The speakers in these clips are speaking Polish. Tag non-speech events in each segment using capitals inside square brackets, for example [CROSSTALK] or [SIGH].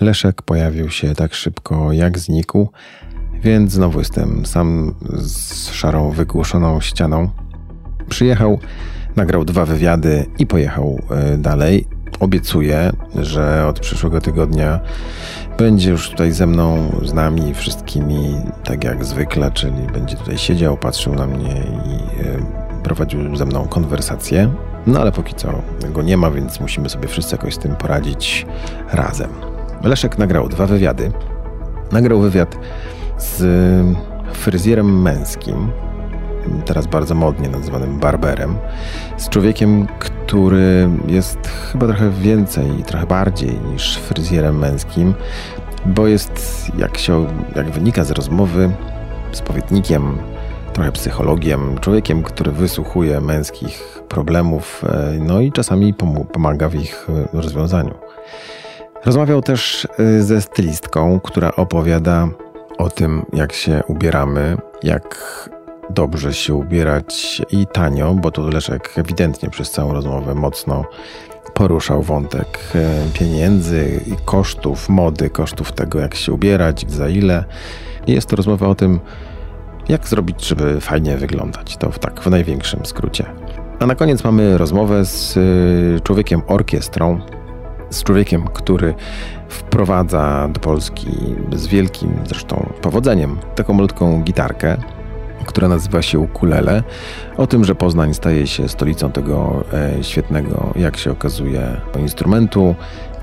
Leszek pojawił się tak szybko, jak znikł, więc znowu jestem sam z szarą, wygłoszoną ścianą. Przyjechał, nagrał dwa wywiady i pojechał e, dalej. Obiecuję, że od przyszłego tygodnia będzie już tutaj ze mną, z nami wszystkimi, tak jak zwykle, czyli będzie tutaj siedział, patrzył na mnie i e, prowadził ze mną konwersację. No ale póki co go nie ma, więc musimy sobie wszyscy jakoś z tym poradzić razem. Leszek nagrał dwa wywiady. Nagrał wywiad z fryzjerem męskim, teraz bardzo modnie nazywanym barberem, z człowiekiem, który jest chyba trochę więcej, trochę bardziej niż fryzjerem męskim, bo jest, jak, się, jak wynika z rozmowy, spowiednikiem, trochę psychologiem, człowiekiem, który wysłuchuje męskich problemów, e, no i czasami pomaga w ich e, rozwiązaniu. Rozmawiał też e, ze stylistką, która opowiada o tym, jak się ubieramy, jak dobrze się ubierać i tanio, bo tu Leszek ewidentnie przez całą rozmowę mocno poruszał wątek pieniędzy i kosztów mody, kosztów tego, jak się ubierać, za ile. Jest to rozmowa o tym, jak zrobić, żeby fajnie wyglądać. To w tak w największym skrócie. A na koniec mamy rozmowę z y, człowiekiem orkiestrą, z człowiekiem, który wprowadza do Polski z wielkim zresztą powodzeniem taką malutką gitarkę, która nazywa się ukulele. O tym, że Poznań staje się stolicą tego e, świetnego, jak się okazuje, instrumentu.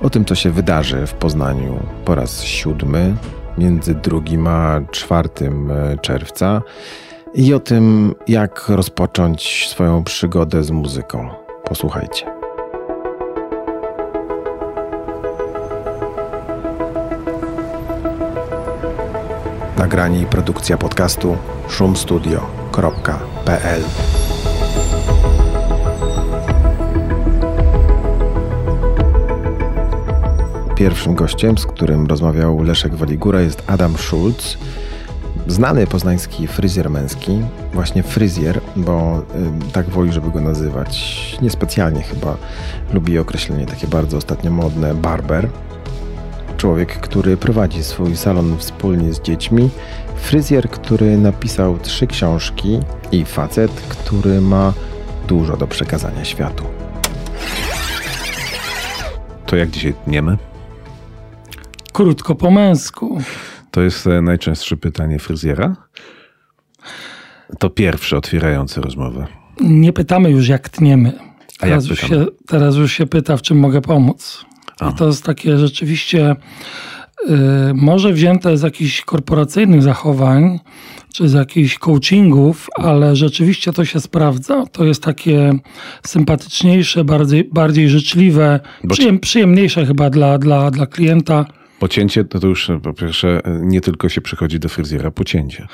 O tym, co się wydarzy w Poznaniu po raz siódmy między 2 a 4 e, czerwca i o tym, jak rozpocząć swoją przygodę z muzyką. Posłuchajcie. Nagranie i produkcja podcastu szumstudio.pl Pierwszym gościem, z którym rozmawiał Leszek Waligura jest Adam Schulz, znany poznański fryzjer męski, właśnie fryzjer, bo y, tak woli, żeby go nazywać. Niespecjalnie chyba lubi określenie takie bardzo ostatnio modne barber. Człowiek, który prowadzi swój salon wspólnie z dziećmi, fryzjer, który napisał trzy książki i facet, który ma dużo do przekazania światu. To jak dzisiaj tniemy? Krótko po męsku. To jest e, najczęstsze pytanie fryzjera? To pierwsze otwierające rozmowę. Nie pytamy już, jak tniemy. Teraz, już się, teraz już się pyta, w czym mogę pomóc. A. I to jest takie rzeczywiście y, może wzięte z jakichś korporacyjnych zachowań, czy z jakichś coachingów, ale rzeczywiście to się sprawdza. To jest takie sympatyczniejsze, bardziej, bardziej życzliwe, przyjem, przyjemniejsze chyba dla, dla, dla klienta. Pocięcie to, to już po pierwsze nie tylko się przychodzi do fryzjera, pocięcie.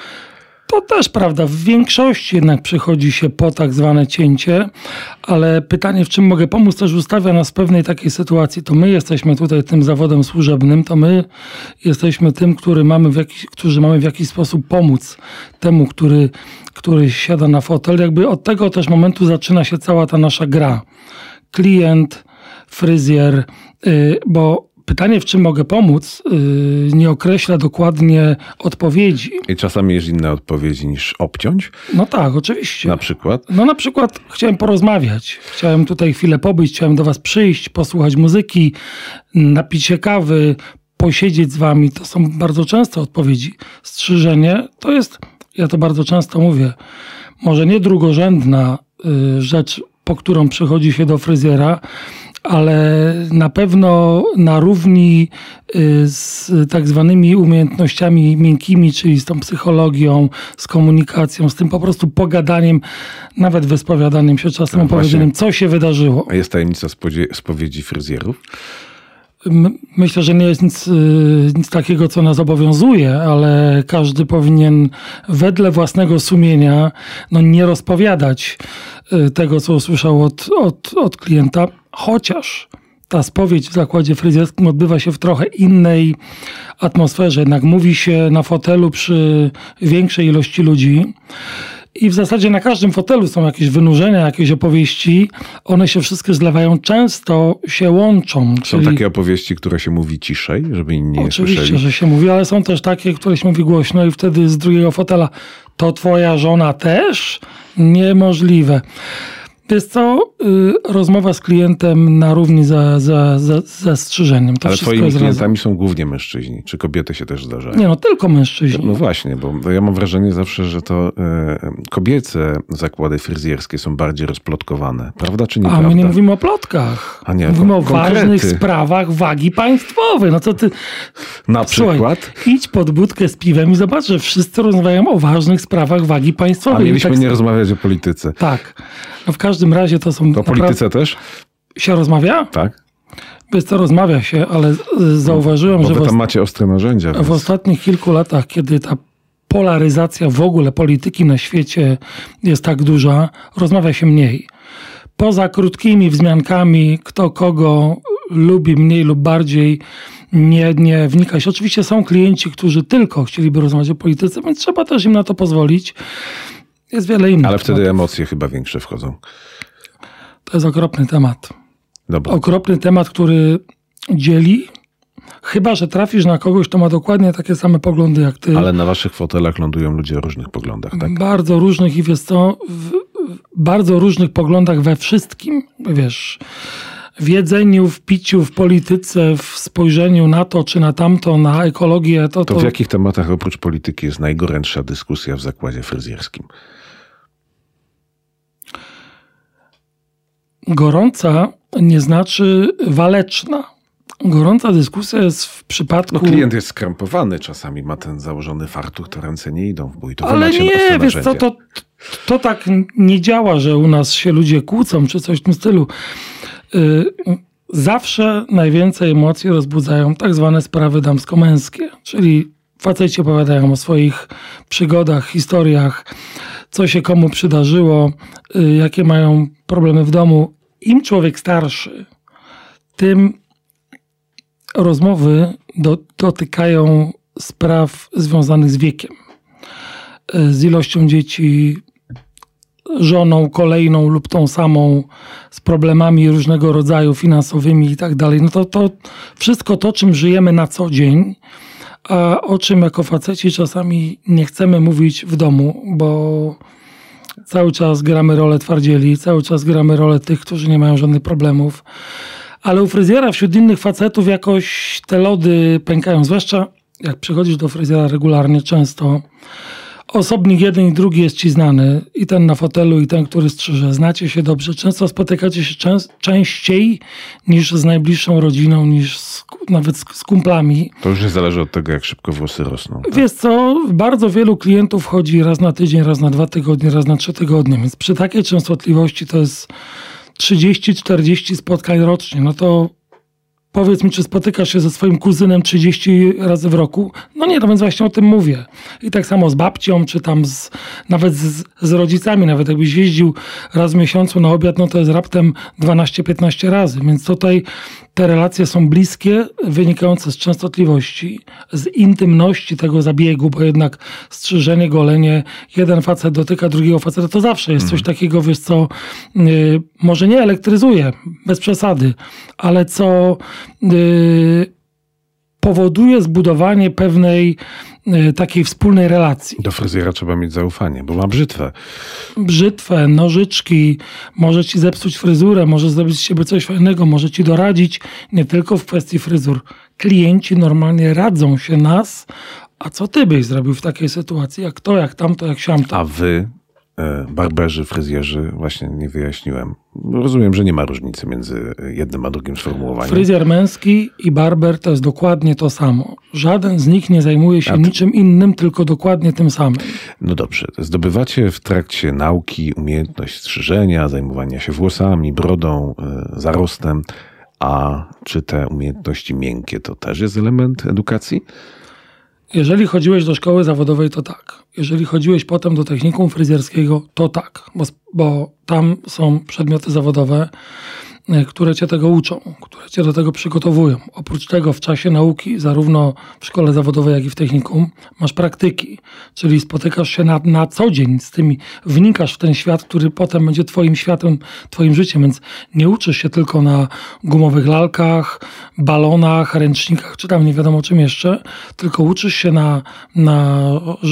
To też prawda. W większości jednak przychodzi się po tak zwane cięcie, ale pytanie, w czym mogę pomóc, też ustawia nas w pewnej takiej sytuacji. To my jesteśmy tutaj tym zawodem służebnym, to my jesteśmy tym, który mamy w jakiś, którzy mamy w jakiś sposób pomóc temu, który, który siada na fotel. Jakby od tego też momentu zaczyna się cała ta nasza gra. Klient, fryzjer, yy, bo pytanie, w czym mogę pomóc, yy, nie określa dokładnie odpowiedzi. I czasami jest inne odpowiedzi niż obciąć? No tak, oczywiście. Na przykład? No na przykład chciałem porozmawiać. Chciałem tutaj chwilę pobyć, chciałem do was przyjść, posłuchać muzyki, napić się kawy, posiedzieć z wami. To są bardzo często odpowiedzi. Strzyżenie to jest, ja to bardzo często mówię, może nie drugorzędna yy, rzecz, po którą przychodzi się do fryzjera, ale na pewno na równi y, z tak zwanymi umiejętnościami miękkimi, czyli z tą psychologią, z komunikacją, z tym po prostu pogadaniem, nawet wyspowiadaniem się czasem, no opowiedzeniem, co się wydarzyło. A jest tajemnica spowiedzi fryzjerów? Myślę, że nie jest nic, y, nic takiego, co nas obowiązuje, ale każdy powinien wedle własnego sumienia no, nie rozpowiadać y, tego, co usłyszał od, od, od klienta, chociaż ta spowiedź w zakładzie fryzjerskim odbywa się w trochę innej atmosferze. Jednak mówi się na fotelu przy większej ilości ludzi I w zasadzie na każdym fotelu są jakieś wynurzenia, jakieś opowieści. One się wszystkie zlewają, często się łączą. Są czyli... takie opowieści, które się mówi ciszej, żeby inni nie Oczywiście, słyszeli. że się mówi, ale są też takie, które się mówi głośno i wtedy z drugiego fotela to twoja żona też? Niemożliwe. Wiesz co, y, rozmowa z klientem na równi za, za, za, za strzyżeniem. To Ale twoimi klientami są głównie mężczyźni. Czy kobiety się też zdarzają? Nie no, tylko mężczyźni. No właśnie, bo ja mam wrażenie zawsze, że to e, kobiece zakłady fryzjerskie są bardziej rozplotkowane. Prawda czy A nieprawda? my nie mówimy o plotkach. A nie, mówimy o konkrety. ważnych sprawach wagi państwowej. No co ty... Na Słuchaj, przykład? idź pod budkę z piwem i zobacz, że wszyscy rozmawiają o ważnych sprawach wagi A państwowej. I mieliśmy tak- nie rozmawiać o polityce. Tak. No w każdym razie to są... O polityce też? Się rozmawia? Tak? Wiesz co, rozmawia się, ale z- zauważyłem, Bo że wy w, tam macie ostre narzędzia. w Więc... ostatnich kilku latach, kiedy ta polaryzacja w ogóle polityki na świecie jest tak duża, rozmawia się mniej. Poza krótkimi wzmiankami, kto kogo lubi mniej lub bardziej, nie, nie wnika się. Oczywiście są klienci, którzy tylko chcieliby rozmawiać o polityce, więc trzeba też im na to pozwolić. Jest wiele innych. Ale wtedy tematów. emocje chyba większe wchodzą. To jest okropny temat. Dobra. okropny temat, który dzieli. Chyba, że trafisz na kogoś, kto ma dokładnie takie same poglądy jak ty. Ale na waszych fotelach lądują ludzie o różnych poglądach, tak? Bardzo różnych i wiesz co, w, w bardzo różnych poglądach we wszystkim. Wiesz, w jedzeniu, w piciu, w polityce, w spojrzeniu na to czy na tamto, na ekologię. To, To to w jakich tematach oprócz polityki jest najgorętsza dyskusja w zakładzie fryzjerskim? Gorąca nie znaczy waleczna. Gorąca dyskusja jest w przypadku... No klient jest skrampowany, czasami ma ten założony fartuch, to ręce nie idą w bój. To Ale nie, wiesz co, to, to tak nie działa, że u nas się ludzie kłócą, czy coś w tym stylu. Y, Zawsze najwięcej emocji rozbudzają tak zwane sprawy damsko-męskie, czyli faceci opowiadają o swoich przygodach, historiach, co się komu przydarzyło, y, jakie mają problemy w domu. Im człowiek starszy, tym rozmowy do, dotykają spraw związanych z wiekiem z ilością dzieci, żoną kolejną lub tą samą, z problemami różnego rodzaju finansowymi i tak dalej. No to, to wszystko to, czym żyjemy na co dzień, a o czym jako faceci czasami nie chcemy mówić w domu, bo cały czas gramy rolę twardzieli, cały czas gramy rolę tych, którzy nie mają żadnych problemów. Ale u fryzjera wśród innych facetów jakoś te lody pękają, zwłaszcza jak przychodzisz do fryzjera regularnie, często osobnik jeden i drugi jest ci znany, i ten na fotelu, i ten, który strzyże. Znacie się dobrze, często spotykacie się częściej niż z najbliższą rodziną, niż z, nawet z, z kumplami. To już nie zależy od tego, jak szybko włosy rosną. tak? Wiesz co, bardzo wielu klientów chodzi raz na tydzień, raz na dwa tygodnie, raz na trzy tygodnie, więc przy takiej częstotliwości to jest 30-40 spotkań rocznie. No to powiedz mi, czy spotykasz się ze swoim kuzynem 30 razy w roku? No nie, no więc właśnie o tym mówię. I tak samo z babcią, czy tam z, nawet z, z rodzicami, nawet jakbyś jeździł raz w miesiącu na obiad, no to jest raptem 12-15 razy. Więc tutaj te relacje są bliskie, wynikające z częstotliwości, z intymności tego zabiegu, bo jednak strzyżenie, golenie, jeden facet dotyka drugiego faceta, to zawsze jest coś takiego, wiesz co, y, może nie elektryzuje, bez przesady, ale co y, powoduje zbudowanie pewnej y, takiej wspólnej relacji. Do fryzjera trzeba mieć zaufanie, bo ma brzytwę. Brzytwę, nożyczki, może ci zepsuć fryzurę, może zrobić z siebie coś fajnego, może ci doradzić, nie tylko w kwestii fryzur. Klienci normalnie radzą się nas, a co ty byś zrobił w takiej sytuacji, jak to, jak tamto, jak siamto. A wy, e, barberzy, fryzjerzy, właśnie nie wyjaśniłem. Rozumiem, że nie ma różnicy między jednym a drugim sformułowaniem. Fryzjer męski i barber to jest dokładnie to samo. Żaden z nich nie zajmuje się A niczym innym, tylko dokładnie tym samym. No dobrze, zdobywacie w trakcie nauki umiejętność strzyżenia, zajmowania się włosami, brodą, e, zarostem. A czy te umiejętności miękkie to też jest element edukacji? Jeżeli chodziłeś do szkoły zawodowej, to tak. Jeżeli chodziłeś potem do technikum fryzjerskiego, to tak, bo, bo tam są przedmioty zawodowe. E, które cię tego uczą, które cię do tego przygotowują. Oprócz tego w czasie nauki, zarówno w szkole zawodowej, jak i w technikum, masz praktyki, czyli spotykasz się na, na co dzień z tymi, wnikasz w ten świat, który potem będzie twoim światem, twoim życiem, więc nie uczysz się tylko na gumowych lalkach, balonach, ręcznikach, czy tam nie wiadomo czym jeszcze, tylko uczysz się na, na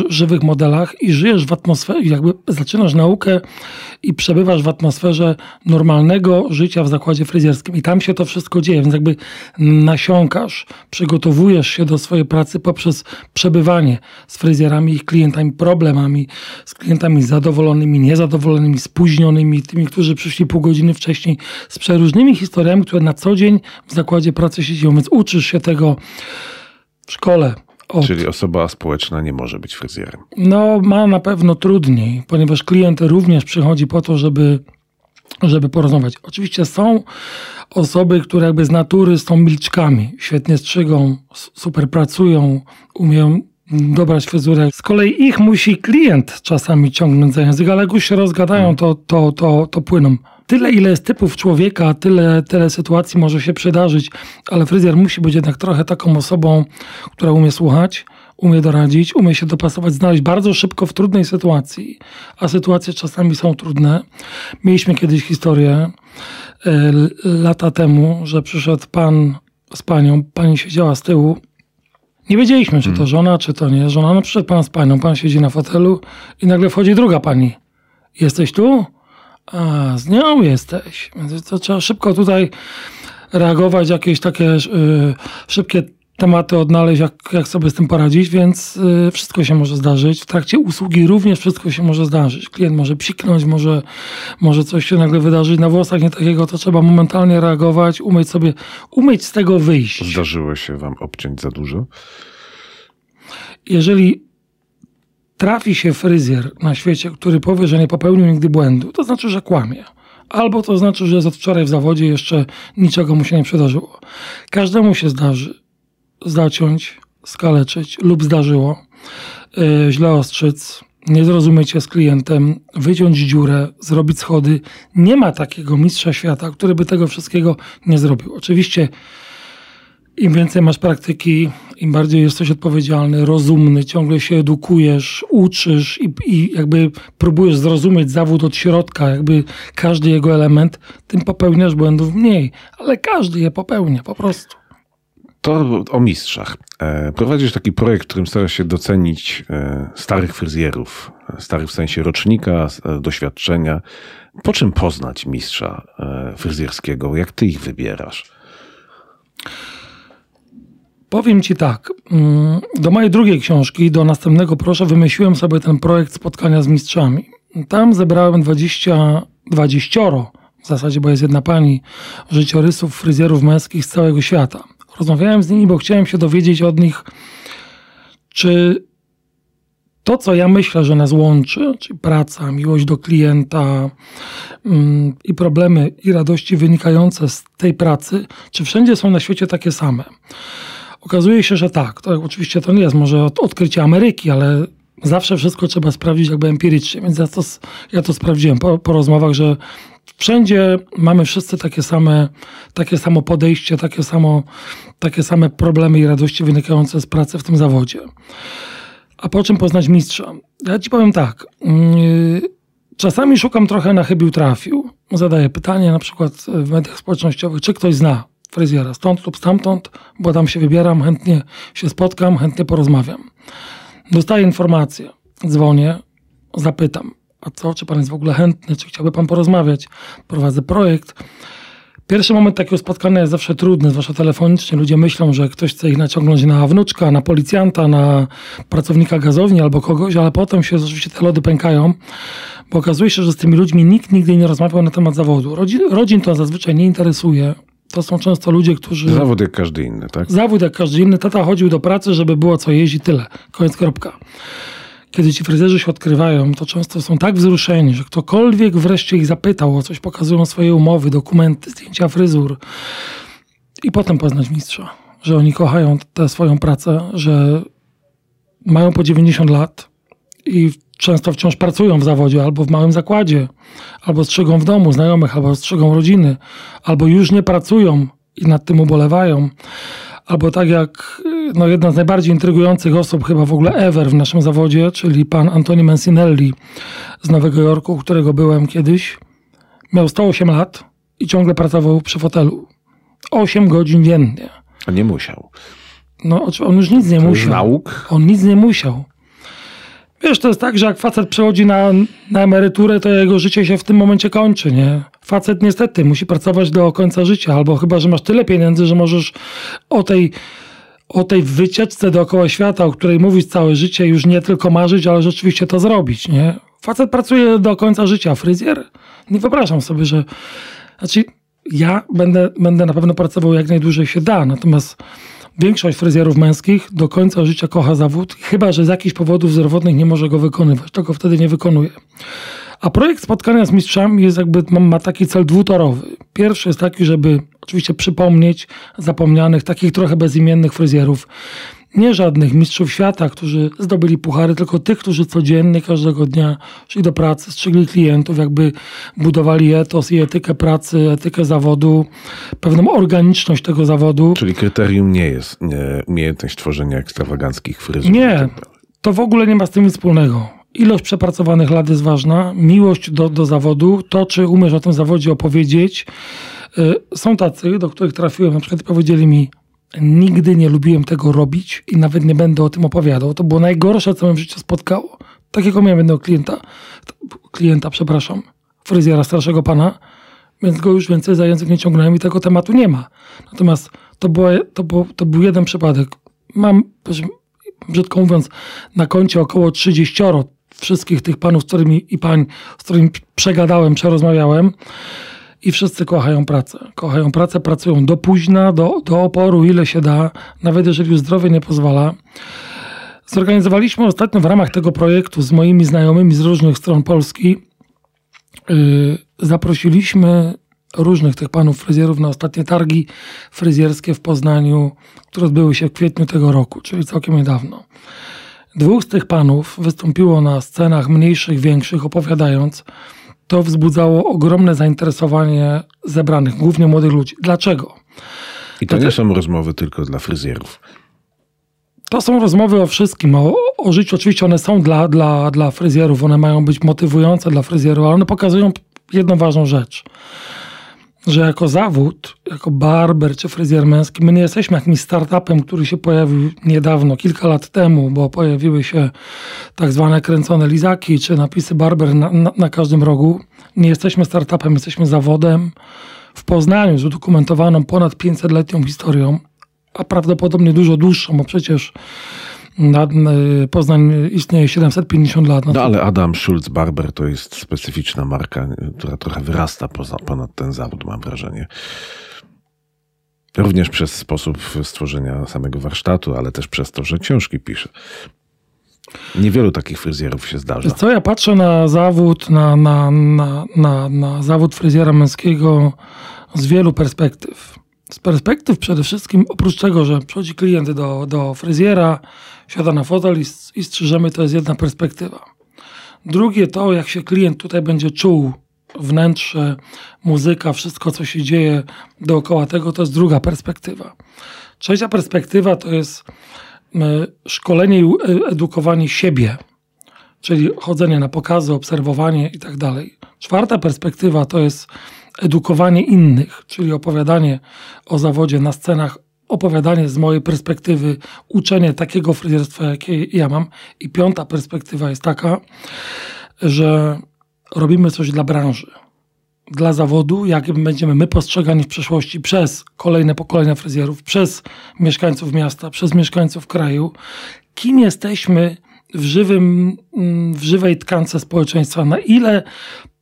żywych modelach i żyjesz w atmosferze, jakby zaczynasz naukę i przebywasz w atmosferze normalnego życia w zakładzie fryzjerskim. I tam się to wszystko dzieje, więc jakby nasiąkasz, przygotowujesz się do swojej pracy poprzez przebywanie z fryzjerami, ich klientami, problemami, z klientami zadowolonymi, niezadowolonymi, spóźnionymi, tymi, którzy przyszli pół godziny wcześniej, z przeróżnymi historiami, które na co dzień w zakładzie pracy się dzieją. Więc uczysz się tego w szkole, od... Czyli osoba społeczna nie może być fryzjerem. No, ma na pewno trudniej, ponieważ klient również przychodzi po to, żeby, żeby porozmawiać. Oczywiście są osoby, które jakby z natury są milczkami, świetnie strzygą, super pracują, umieją dobrać fryzurę. Z kolei ich musi klient czasami ciągnąć za język, ale jak już się rozgadają, to, to, to, to płyną tyle, ile jest typów człowieka, tyle, tyle sytuacji może się przydarzyć, ale fryzjer musi być jednak trochę taką osobą, która umie słuchać, umie doradzić, umie się dopasować, znaleźć bardzo szybko w trudnej sytuacji, a sytuacje czasami są trudne. Mieliśmy kiedyś historię e, lata temu, że przyszedł pan z panią, pani siedziała z tyłu. Nie wiedzieliśmy, czy to hmm. żona, czy to nie żona. No przyszedł pan z panią, pan siedzi na fotelu i nagle wchodzi druga pani. Jesteś tu? A, z nią jesteś. Więc to trzeba szybko tutaj reagować, jakieś takie y, szybkie tematy odnaleźć, jak, jak sobie z tym poradzić, więc y, wszystko się może zdarzyć. W trakcie usługi również wszystko się może zdarzyć. Klient może psiknąć, może, może coś się nagle wydarzyć na włosach, nie takiego, to trzeba momentalnie reagować, umieć sobie, umieć z tego wyjść. Zdarzyło się wam obciąć za dużo? Jeżeli trafi się fryzjer na świecie, który powie, że nie popełnił nigdy błędu, to znaczy, że kłamie. Albo to znaczy, że jest od wczoraj w zawodzie jeszcze niczego mu się nie przydarzyło. Każdemu się zdarzy zaciąć, skaleczyć lub zdarzyło yy, źle ostrzyc, nie zrozumieć się z klientem, wyciąć dziurę, zrobić schody. Nie ma takiego mistrza świata, który by tego wszystkiego nie zrobił. Oczywiście im więcej masz praktyki, im bardziej jesteś odpowiedzialny, rozumny, ciągle się edukujesz, uczysz i, i, jakby próbujesz zrozumieć zawód od środka, jakby każdy jego element, tym popełniasz błędów mniej, ale każdy je popełnia po prostu. To o mistrzach. E, prowadzisz taki projekt, w którym starasz się docenić e, starych fryzjerów, starych w sensie rocznika, e, doświadczenia. Po czym poznać mistrza fryzjerskiego? Jak ty ich wybierasz? Powiem Ci tak. Mm, do mojej drugiej książki, do następnego proszę, wymyśliłem sobie ten projekt spotkania z mistrzami. Tam zebrałem 20, 20 w zasadzie, bo jest jedna pani, życiorysów fryzjerów męskich z całego świata. Rozmawiałem z nimi, bo chciałem się dowiedzieć od nich, czy to, co ja myślę, że nas łączy, czyli praca, miłość do klienta mm, i problemy i radości wynikające z tej pracy, czy wszędzie są na świecie takie same. Okazuje się, że tak. To oczywiście to nie jest może od, odkrycie Ameryki, ale zawsze wszystko trzeba sprawdzić jakby empirycznie. Więc ja to, ja to sprawdziłem po, po rozmowach, że wszędzie mamy wszyscy takie same, takie samo podejście, takie, samo, takie same problemy i radości wynikające z pracy w tym zawodzie. A po czym poznać mistrza? Ja ci powiem tak. Yy, czasami szukam trochę na chybił trafił. Zadaję pytanie na przykład w mediach społecznościowych, czy ktoś zna fryzjera stąd lub stamtąd, bo tam się wybieram, chętnie się spotkam, chętnie porozmawiam. Dostaję informację, dzwonię, zapytam, a co, czy pan jest w ogóle chętny, czy chciałby pan porozmawiać? Prowadzę projekt. Pierwszy moment takiego spotkania jest zawsze trudny, zwłaszcza telefonicznie. Ludzie myślą, że ktoś chce ich naciągnąć na wnuczka, na policjanta, na pracownika gazowni albo kogoś, ale potem się oczywiście te lody pękają, bo okazuje się, że z tymi ludźmi nikt nigdy nie rozmawiał na temat zawodu. Rodzin, rodzin to zazwyczaj nie interesuje. To są często ludzie, którzy. Zawód jak każdy inny, tak? Zawód jak każdy inny. Tata chodził do pracy, żeby było co jeździć, tyle. Koniec, kropka. Kiedy ci fryzjerzy się odkrywają, to często są tak wzruszeni, że ktokolwiek wreszcie ich zapytał o coś, pokazują swoje umowy, dokumenty, zdjęcia fryzur i potem poznać mistrza, że oni kochają tę swoją pracę, że mają po 90 lat i często wciąż pracują w zawodzie albo w małym zakładzie, albo strzegą w domu znajomych, albo strzegą rodziny, albo już nie pracują i nad tym ubolewają. Albo tak jak no, jedna z najbardziej intrygujących osób chyba w ogóle ever w naszym zawodzie, czyli pan Antoni Mancinelli z Nowego Jorku, którego byłem kiedyś. Miał 108 lat i ciągle pracował przy fotelu. 8 godzin dziennie. A nie musiał. No, on już nic nie To musiał. nauk. On nic nie musiał. Wiesz, to jest tak, że jak facet przechodzi na, na emeryturę, to jego życie się w tym momencie kończy, nie? Facet niestety musi pracować do końca życia, albo chyba, że masz tyle pieniędzy, że możesz o tej, o tej wycieczce dookoła świata, o której mówisz całe życie, już nie tylko marzyć, ale rzeczywiście to zrobić, nie? Facet pracuje do końca życia, fryzjer? Nie wyobrażam sobie, że... Znaczy, ja będę, będę na pewno pracował jak najdłużej się da, natomiast Większość fryzjerów męskich do końca życia kocha zawód, chyba że z jakichś powodów zdrowotnych nie może go wykonywać. Tego wtedy nie wykonuje. A projekt spotkania z mistrzami jest jakby, ma, taki cel dwutorowy. Pierwszy jest taki, żeby oczywiście przypomnieć zapomnianych, takich trochę bezimiennych fryzjerów, nie żadnych mistrzów świata, którzy zdobyli puchary, tylko tych, którzy codziennie, każdego dnia szli do pracy, strzygli klientów, jakby budowali etos i etykę pracy, etykę zawodu, pewną organiczność tego zawodu. Czyli kryterium nie jest nie, umiejętność tworzenia ekstrawaganckich fryzur. Nie. tak. To w ogóle nie ma z tym nic wspólnego. Ilość przepracowanych lat jest ważna, miłość do, do zawodu, to czy umiesz o tym zawodzie opowiedzieć. Y, Są tacy, do których trafiłem, na przykład powiedzieli mi, nigdy nie lubiłem tego robić i nawet nie będę o tym opowiadał. To było najgorsze, co mnie w życiu spotkało. Takiego miałem jednego klienta, klienta, przepraszam, fryzjera starszego pana, więc go już więcej za język nie ciągnąłem i tego tematu nie ma. Natomiast to, było, to, było, to był jeden przypadek. Mam, brzydko mówiąc, na koncie około 30 wszystkich tych panów z którymi, i pań, z którymi przegadałem, przerozmawiałem. I wszyscy kochają pracę. Kochają pracę, pracują do późna, do, do oporu, ile się da, nawet jeżeli zdrowie nie pozwala. Zorganizowaliśmy ostatnio w ramach tego projektu z moimi znajomymi z różnych stron Polski. Yy, zaprosiliśmy różnych tych panów fryzjerów na ostatnie targi fryzjerskie w Poznaniu, które odbyły się w kwietniu tego roku, czyli całkiem niedawno. Dwóch z tych panów wystąpiło na scenach mniejszych, większych, opowiadając. To wzbudzało ogromne zainteresowanie zebranych, głównie młodych ludzi. Dlaczego? I to nie są rozmowy tylko dla fryzjerów. To są rozmowy o wszystkim, o, o życiu. Oczywiście one są dla, dla, dla fryzjerów, one mają być motywujące dla fryzjerów, ale one pokazują jedną ważną rzecz. Że jako zawód, jako barber czy fryzjer męski, my nie jesteśmy jakimś startupem, który się pojawił niedawno, kilka lat temu, bo pojawiły się tak zwane kręcone lizaki czy napisy barber na, na, na każdym rogu. Nie jesteśmy startupem, jesteśmy zawodem w Poznaniu z udokumentowaną ponad 500-letnią historią, a prawdopodobnie dużo dłuższą, bo przecież na, y, Poznań istnieje 750 lat. No ale Adam Schulz Barber to jest specyficzna marka, która trochę wyrasta poza, ponad ten zawód, mam wrażenie. Również przez sposób stworzenia samego warsztatu, ale też przez to, że książki pisze. Niewielu takich fryzjerów się zdarza. Co, ja patrzę na zawód, na, na, na, na, na zawód fryzjera męskiego z wielu perspektyw. Z perspektyw przede wszystkim, oprócz tego, że przychodzi klient do, do fryzjera, siada na fotel i, i strzyżemy, to jest jedna perspektywa. Drugie to, jak się klient tutaj będzie czuł, wnętrze, muzyka, wszystko, co się dzieje dookoła tego, to jest druga perspektywa. Trzecia perspektywa to jest szkolenie i e, edukowanie siebie czyli chodzenie na pokazy, obserwowanie i tak dalej. Czwarta perspektywa to jest edukowanie innych, czyli opowiadanie o zawodzie na scenach, opowiadanie z mojej perspektywy, uczenie takiego fryzjerstwa, jakie ja mam. I piąta perspektywa jest taka, że robimy coś dla branży. Dla zawodu, jak będziemy my postrzegani w przyszłości przez kolejne pokolenia fryzjerów, przez mieszkańców miasta, przez mieszkańców kraju, kim jesteśmy w, żywym, mm, w żywej tkance społeczeństwa, na ile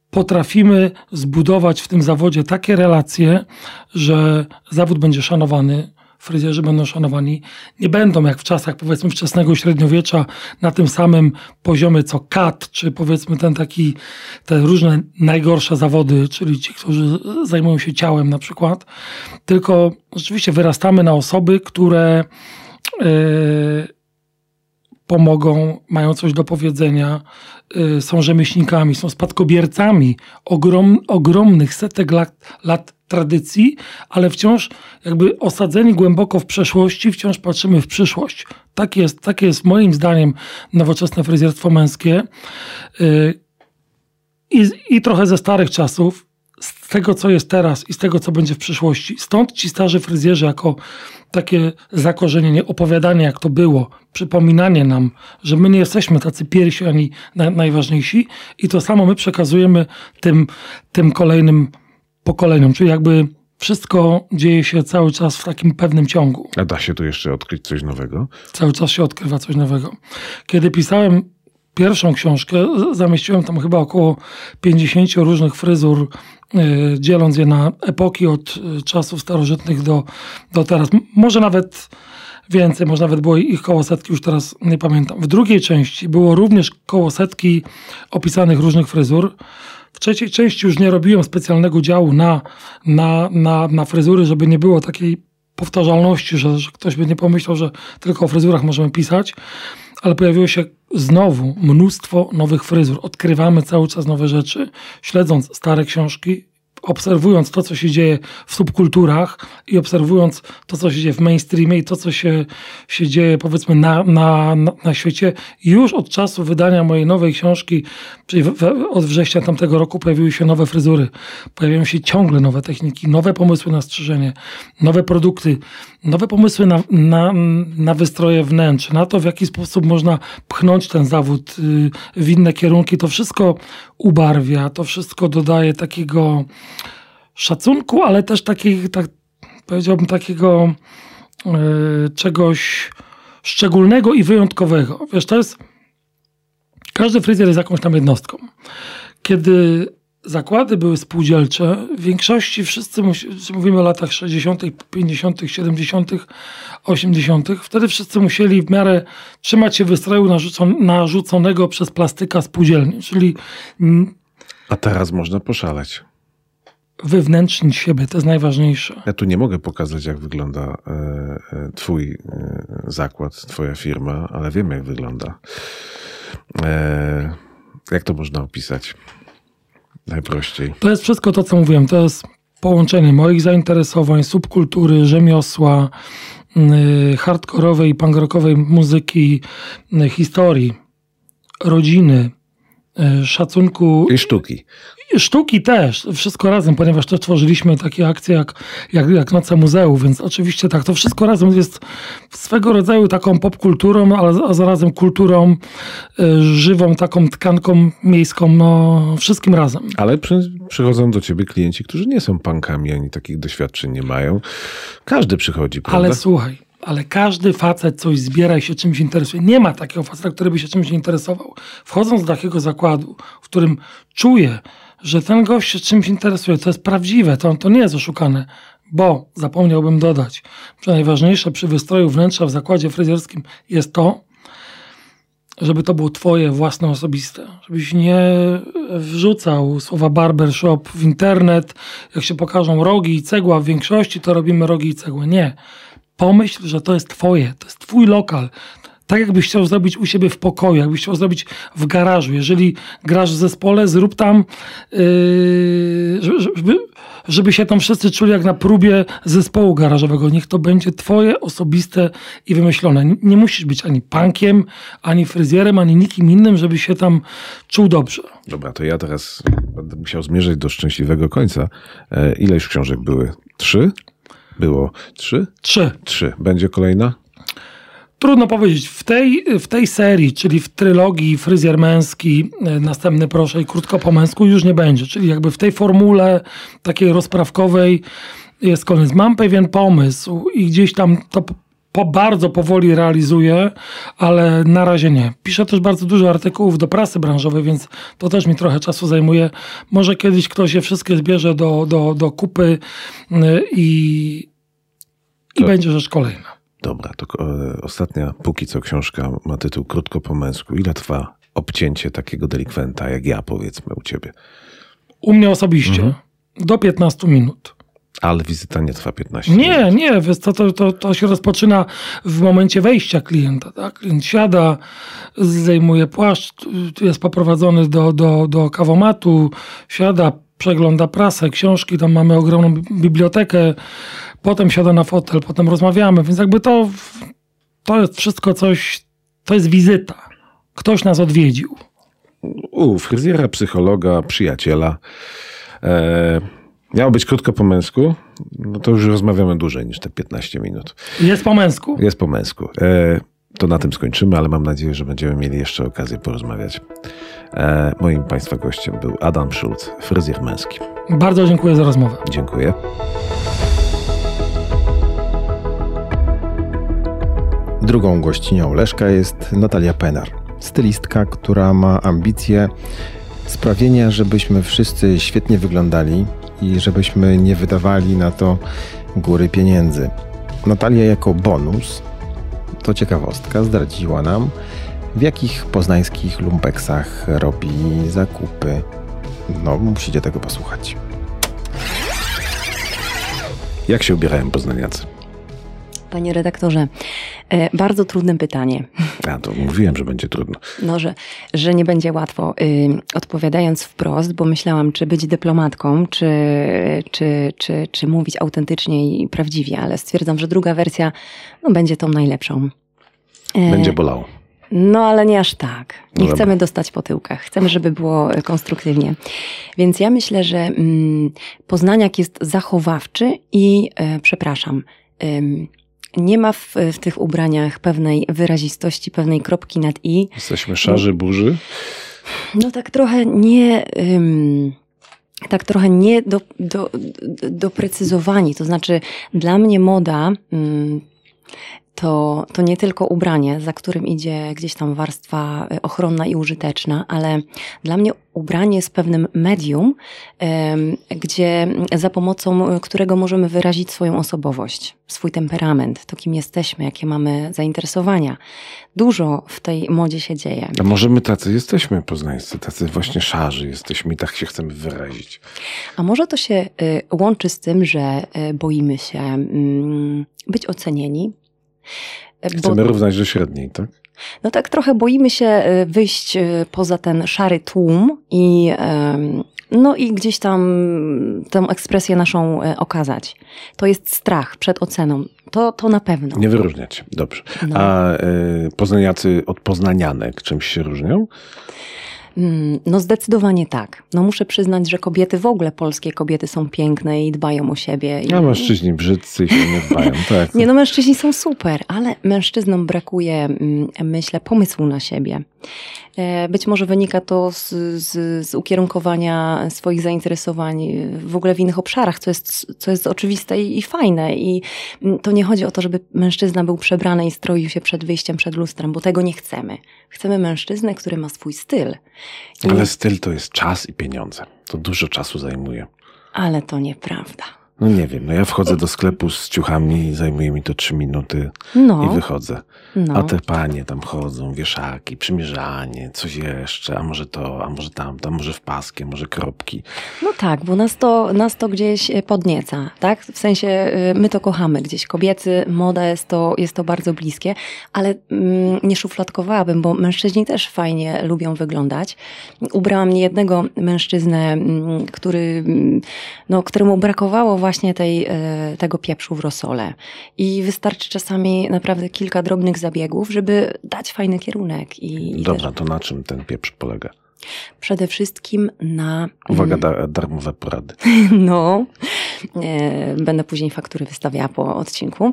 potrafimy zbudować w tym zawodzie takie relacje, że zawód będzie szanowany, fryzjerzy będą szanowani, nie będą jak w czasach powiedzmy wczesnego średniowiecza na tym samym poziomie co kat, czy powiedzmy ten taki, te różne najgorsze zawody, czyli ci, którzy zajmują się ciałem na przykład, tylko rzeczywiście wyrastamy na osoby, które yy, pomogą, mają coś do powiedzenia, y, są rzemieślnikami, są spadkobiercami ogrom, ogromnych setek lat, lat tradycji, ale wciąż jakby osadzeni głęboko w przeszłości, wciąż patrzymy w przyszłość. Tak jest, tak jest moim zdaniem nowoczesne fryzjerstwo męskie. Y, I, I trochę ze starych czasów, z tego, co jest teraz i z tego, co będzie w przyszłości. Stąd ci starzy fryzjerzy jako takie zakorzenienie, opowiadanie, jak to było, przypominanie nam, że my nie jesteśmy tacy pierwsi ani na, najważniejsi i to samo my przekazujemy tym, tym kolejnym pokoleniom, czyli jakby wszystko dzieje się cały czas w takim pewnym ciągu. A da się tu jeszcze odkryć coś nowego? Cały czas się odkrywa coś nowego. Kiedy pisałem pierwszą książkę, zamieściłem tam chyba około 50 różnych fryzur, yy, dzieląc je na epoki od yy, czasów starożytnych do, do teraz. Może nawet więcej, może nawet było ich koło setki, już teraz nie pamiętam. W drugiej części było również koło setki opisanych różnych fryzur. W trzeciej części już nie robiłem specjalnego działu na, na, na, na fryzury, żeby nie było takiej powtarzalności, że, że ktoś by nie pomyślał, że tylko o fryzurach możemy pisać, ale pojawiło się znowu mnóstwo nowych fryzur. Odkrywamy cały czas nowe rzeczy, śledząc stare książki obserwując to, co się dzieje w subkulturach i obserwując to, co się dzieje w mainstreamie i to, co się, się dzieje powiedzmy na, na, na, świecie, już od czasu wydania mojej nowej książki, czyli w, w, od września tamtego roku pojawiły się nowe fryzury, pojawiają się ciągle nowe techniki, nowe pomysły na strzyżenie, nowe produkty, nowe pomysły na, na, na wystroje wnętrz, na to, w jaki sposób można pchnąć ten zawód y, w inne kierunki. To wszystko ubarwia, to wszystko dodaje takiego szacunku, ale też takich, tak, powiedziałbym, takiego y, czegoś szczególnego i wyjątkowego. Wiesz, to jest. Każdy fryzjer jest jakąś tam jednostką. Kiedy zakłady były spółdzielcze, w większości wszyscy, mówimy o latach 60., 50., 70., 80., wtedy wszyscy musieli w miarę trzymać się wystroju narzuconego przez plastyka spółdzielni, czyli... A teraz można poszaleć. Wewnętrznić siebie, to jest najważniejsze. Ja tu nie mogę pokazać, jak wygląda e, e, twój e, zakład, twoja firma, ale wiem, jak wygląda. Jak to można opisać? Najprościej. To jest wszystko to, co mówiłem. To jest połączenie moich zainteresowań, subkultury, rzemiosła, hardkorowej, punkrockowej muzyki, historii, rodziny, szacunku. I sztuki. Sztuki też, wszystko razem, ponieważ też tworzyliśmy takie akcje jak, jak, jak Noce Muzeum, więc oczywiście tak, to wszystko razem jest swego rodzaju taką popkulturą, ale a zarazem kulturą y, żywą, taką tkanką miejską, no wszystkim razem. Ale przy, przychodzą do ciebie klienci, którzy nie są punkami, ani takich doświadczeń nie mają. Każdy przychodzi, prawda? Ale słuchaj, ale każdy facet coś zbiera i się czymś interesuje. Nie ma takiego faceta, który by się czymś interesował. Wchodząc do takiego zakładu, w którym czuje, że ten gość się czymś interesuje, to jest prawdziwe, to, to nie jest oszukane, bo zapomniałbym dodać, że najważniejsze przy wystroju wnętrza w zakładzie fryzjerskim jest to, żeby to było twoje własne osobiste. Żebyś nie wrzucał słowa barbershop w internet, jak się pokażą rogi i cegła w większości, to robimy rogi i cegłę. Nie. Pomyśl, że to jest twoje, to jest twój lokal tak jakbyś chciał zrobić u siebie w pokoju, jakbyś chciał zrobić w garażu. Jeżeli grasz w zespole, zrób tam, yy, żeby, żeby się tam wszyscy czuli jak na próbie zespołu garażowego. Niech to będzie twoje osobiste i wymyślone. Nie musisz być ani punkiem, ani fryzjerem, ani nikim innym, żeby się tam czuł dobrze. Dobra, to ja teraz będę musiał zmierzyć do szczęśliwego końca. E, ile już książek były? Trzy? Było trzy? Trzy. Trzy. Będzie kolejna? Trudno powiedzieć. W tej, w tej serii, czyli w trylogii Fryzjer Męski, e, Następny Proszę i Krótko po męsku już nie będzie. Czyli jakby w tej formule takiej rozprawkowej jest koniec. Mam pewien pomysł i gdzieś tam to po, bardzo powoli realizuję, ale na razie nie. Piszę też bardzo dużo artykułów do prasy branżowej, więc to też mi trochę czasu zajmuje. Może kiedyś ktoś je wszystkie zbierze do, do, do kupy e, i, i będzie rzecz kolejna. Dobra, to e, ostatnia, póki co książka ma tytuł Krótko po męsku. Ile trwa obcięcie takiego delikwenta, jak ja powiedzmy u ciebie? U mnie osobiście mhm. do 15 minut. Ale wizyta nie trwa 15 Nie, minut. nie, wiesz co, to, to, to się rozpoczyna w momencie wejścia klienta. Tak? Klient siada, zdejmuje płaszcz, jest poprowadzony do, do, do kawomatu, siada, przegląda prasę, książki, tam mamy ogromną bi- bibliotekę, potem siada na fotel, potem rozmawiamy, więc jakby to, to jest wszystko coś, to jest wizyta. Ktoś nas odwiedził. U fryzjera, psychologa, przyjaciela. E, miało być krótko po męsku, no to już rozmawiamy dłużej niż te 15 minut. Jest po męsku. Jest po męsku. E, to na tym skończymy, ale mam nadzieję, że będziemy mieli jeszcze okazję porozmawiać. E, moim Państwa gościem był Adam Schulz, fryzjer męski. Bardzo dziękuję za rozmowę. Dziękuję. Drugą gościnią Leszka jest Natalia Penar, stylistka, która ma ambicje sprawienia, żebyśmy wszyscy świetnie wyglądali i żebyśmy nie wydawali na to góry pieniędzy. Natalia jako bonus, to ciekawostka, zdradziła nam, w jakich poznańskich lumpeksach robi zakupy. No, musicie tego posłuchać. Jak się ubierają poznaniacy? Panie redaktorze, bardzo trudne pytanie. A, to mówiłem, że będzie trudno. No, że, że nie będzie łatwo. Odpowiadając wprost, bo myślałam, czy być dyplomatką, czy, czy, czy, czy mówić autentycznie i prawdziwie, ale stwierdzam, że druga wersja no, będzie tą najlepszą. E, Będzie bolało. No, ale nie aż tak. Nie No chcemy dobra. dostać po tyłkach. Chcemy, żeby było e, konstruktywnie. Więc ja myślę, że mm, Poznaniak jest zachowawczy i, e, przepraszam, nie ma w, w tych ubraniach pewnej wyrazistości, pewnej kropki nad i. Jesteśmy szarzy, burzy. No tak trochę nie... Ym, tak trochę nie do, do, do, doprecyzowani. To znaczy, dla mnie moda ym, to, to nie tylko ubranie, za którym idzie gdzieś tam warstwa y, ochronna i użyteczna, ale dla mnie ubranie jest pewnym medium, gdzie za pomocą którego możemy wyrazić swoją osobowość, swój temperament, to kim jesteśmy, jakie mamy zainteresowania. Dużo w tej modzie się dzieje. A może my tacy jesteśmy poznańscy, tacy właśnie szarzy jesteśmy i tak się chcemy wyrazić. A może to się y, łączy z tym, że y, boimy się mm, być ocenieni? Y, bo- Chcemy równać do średniej, tak? No tak trochę boimy się y, wyjść y, poza ten szary tłum i, no i gdzieś tam tę ekspresję naszą y, okazać. To jest strach przed oceną. To, to na pewno. Nie wyróżniać. Dobrze. No. A y, poznaniacy od poznanianek czymś się różnią? Mm, No zdecydowanie tak. No muszę przyznać, że kobiety, w ogóle polskie kobiety są piękne i dbają o siebie. I... A mężczyźni brzydcy i się nie dbają, [LAUGHS] tak. Nie no, mężczyźni są super, ale mężczyznom brakuje, mm, myślę, pomysłu na siebie. E, Być może wynika to z, z, z ukierunkowania swoich zainteresowań w ogóle w innych obszarach, co jest, co jest oczywiste i, i fajne. I mm, to nie chodzi o to, żeby mężczyzna był przebrany i stroił się przed wyjściem przed lustrem, bo tego nie chcemy. Chcemy mężczyznę, który ma swój styl. I- Ale styl to jest czas i pieniądze. To dużo czasu zajmuje. ale to nieprawda. No nie wiem, no ja wchodzę do sklepu z ciuchami, zajmuje mi to trzy minuty No, i wychodzę. no. A te panie tam chodzą, wieszaki, przymierzanie, coś jeszcze, a może to, a może tamto, a może w paskie, może kropki. No tak, bo nas to, nas to gdzieś e, podnieca, tak? W sensie y, my to kochamy gdzieś. Kobiety, moda jest to, jest to bardzo bliskie, ale mm, nie szufladkowałabym, bo mężczyźni też fajnie lubią wyglądać. Ubrałam niejednego mężczyznę, mm, który, mm, no, któremu brakowało właśnie tej, e, tego pieprzu w rosole. I wystarczy czasami naprawdę kilka drobnych zabiegów, żeby dać fajny kierunek. I, i Dobra, też to na czym ten pieprz polega? przede wszystkim na... Uwaga, da, darmowe porady. [LAUGHS] no, będę później faktury wystawiała po odcinku.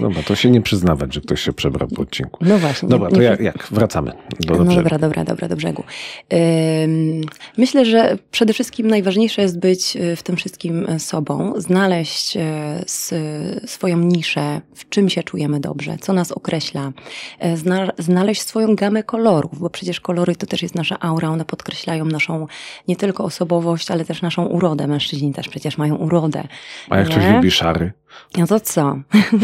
Dobra, to się nie przyznawać, że ktoś się przebrał po odcinku. No właśnie. Dobra, nie- to nie- jak, jak? Wracamy do No dobrego. dobra, dobra, dobra, do brzegu. Myślę, że przede wszystkim najważniejsze jest być y, w tym wszystkim y, sobą, znaleźć swoją niszę, w czym się czujemy dobrze, co nas określa, zna- znaleźć swoją gamę kolorów, bo przecież kolory to też jest nasza aura, one podkreślają naszą nie tylko osobowość, ale też naszą urodę. Mężczyźni też przecież mają urodę. A jak ktoś nie? lubi szary? No to co?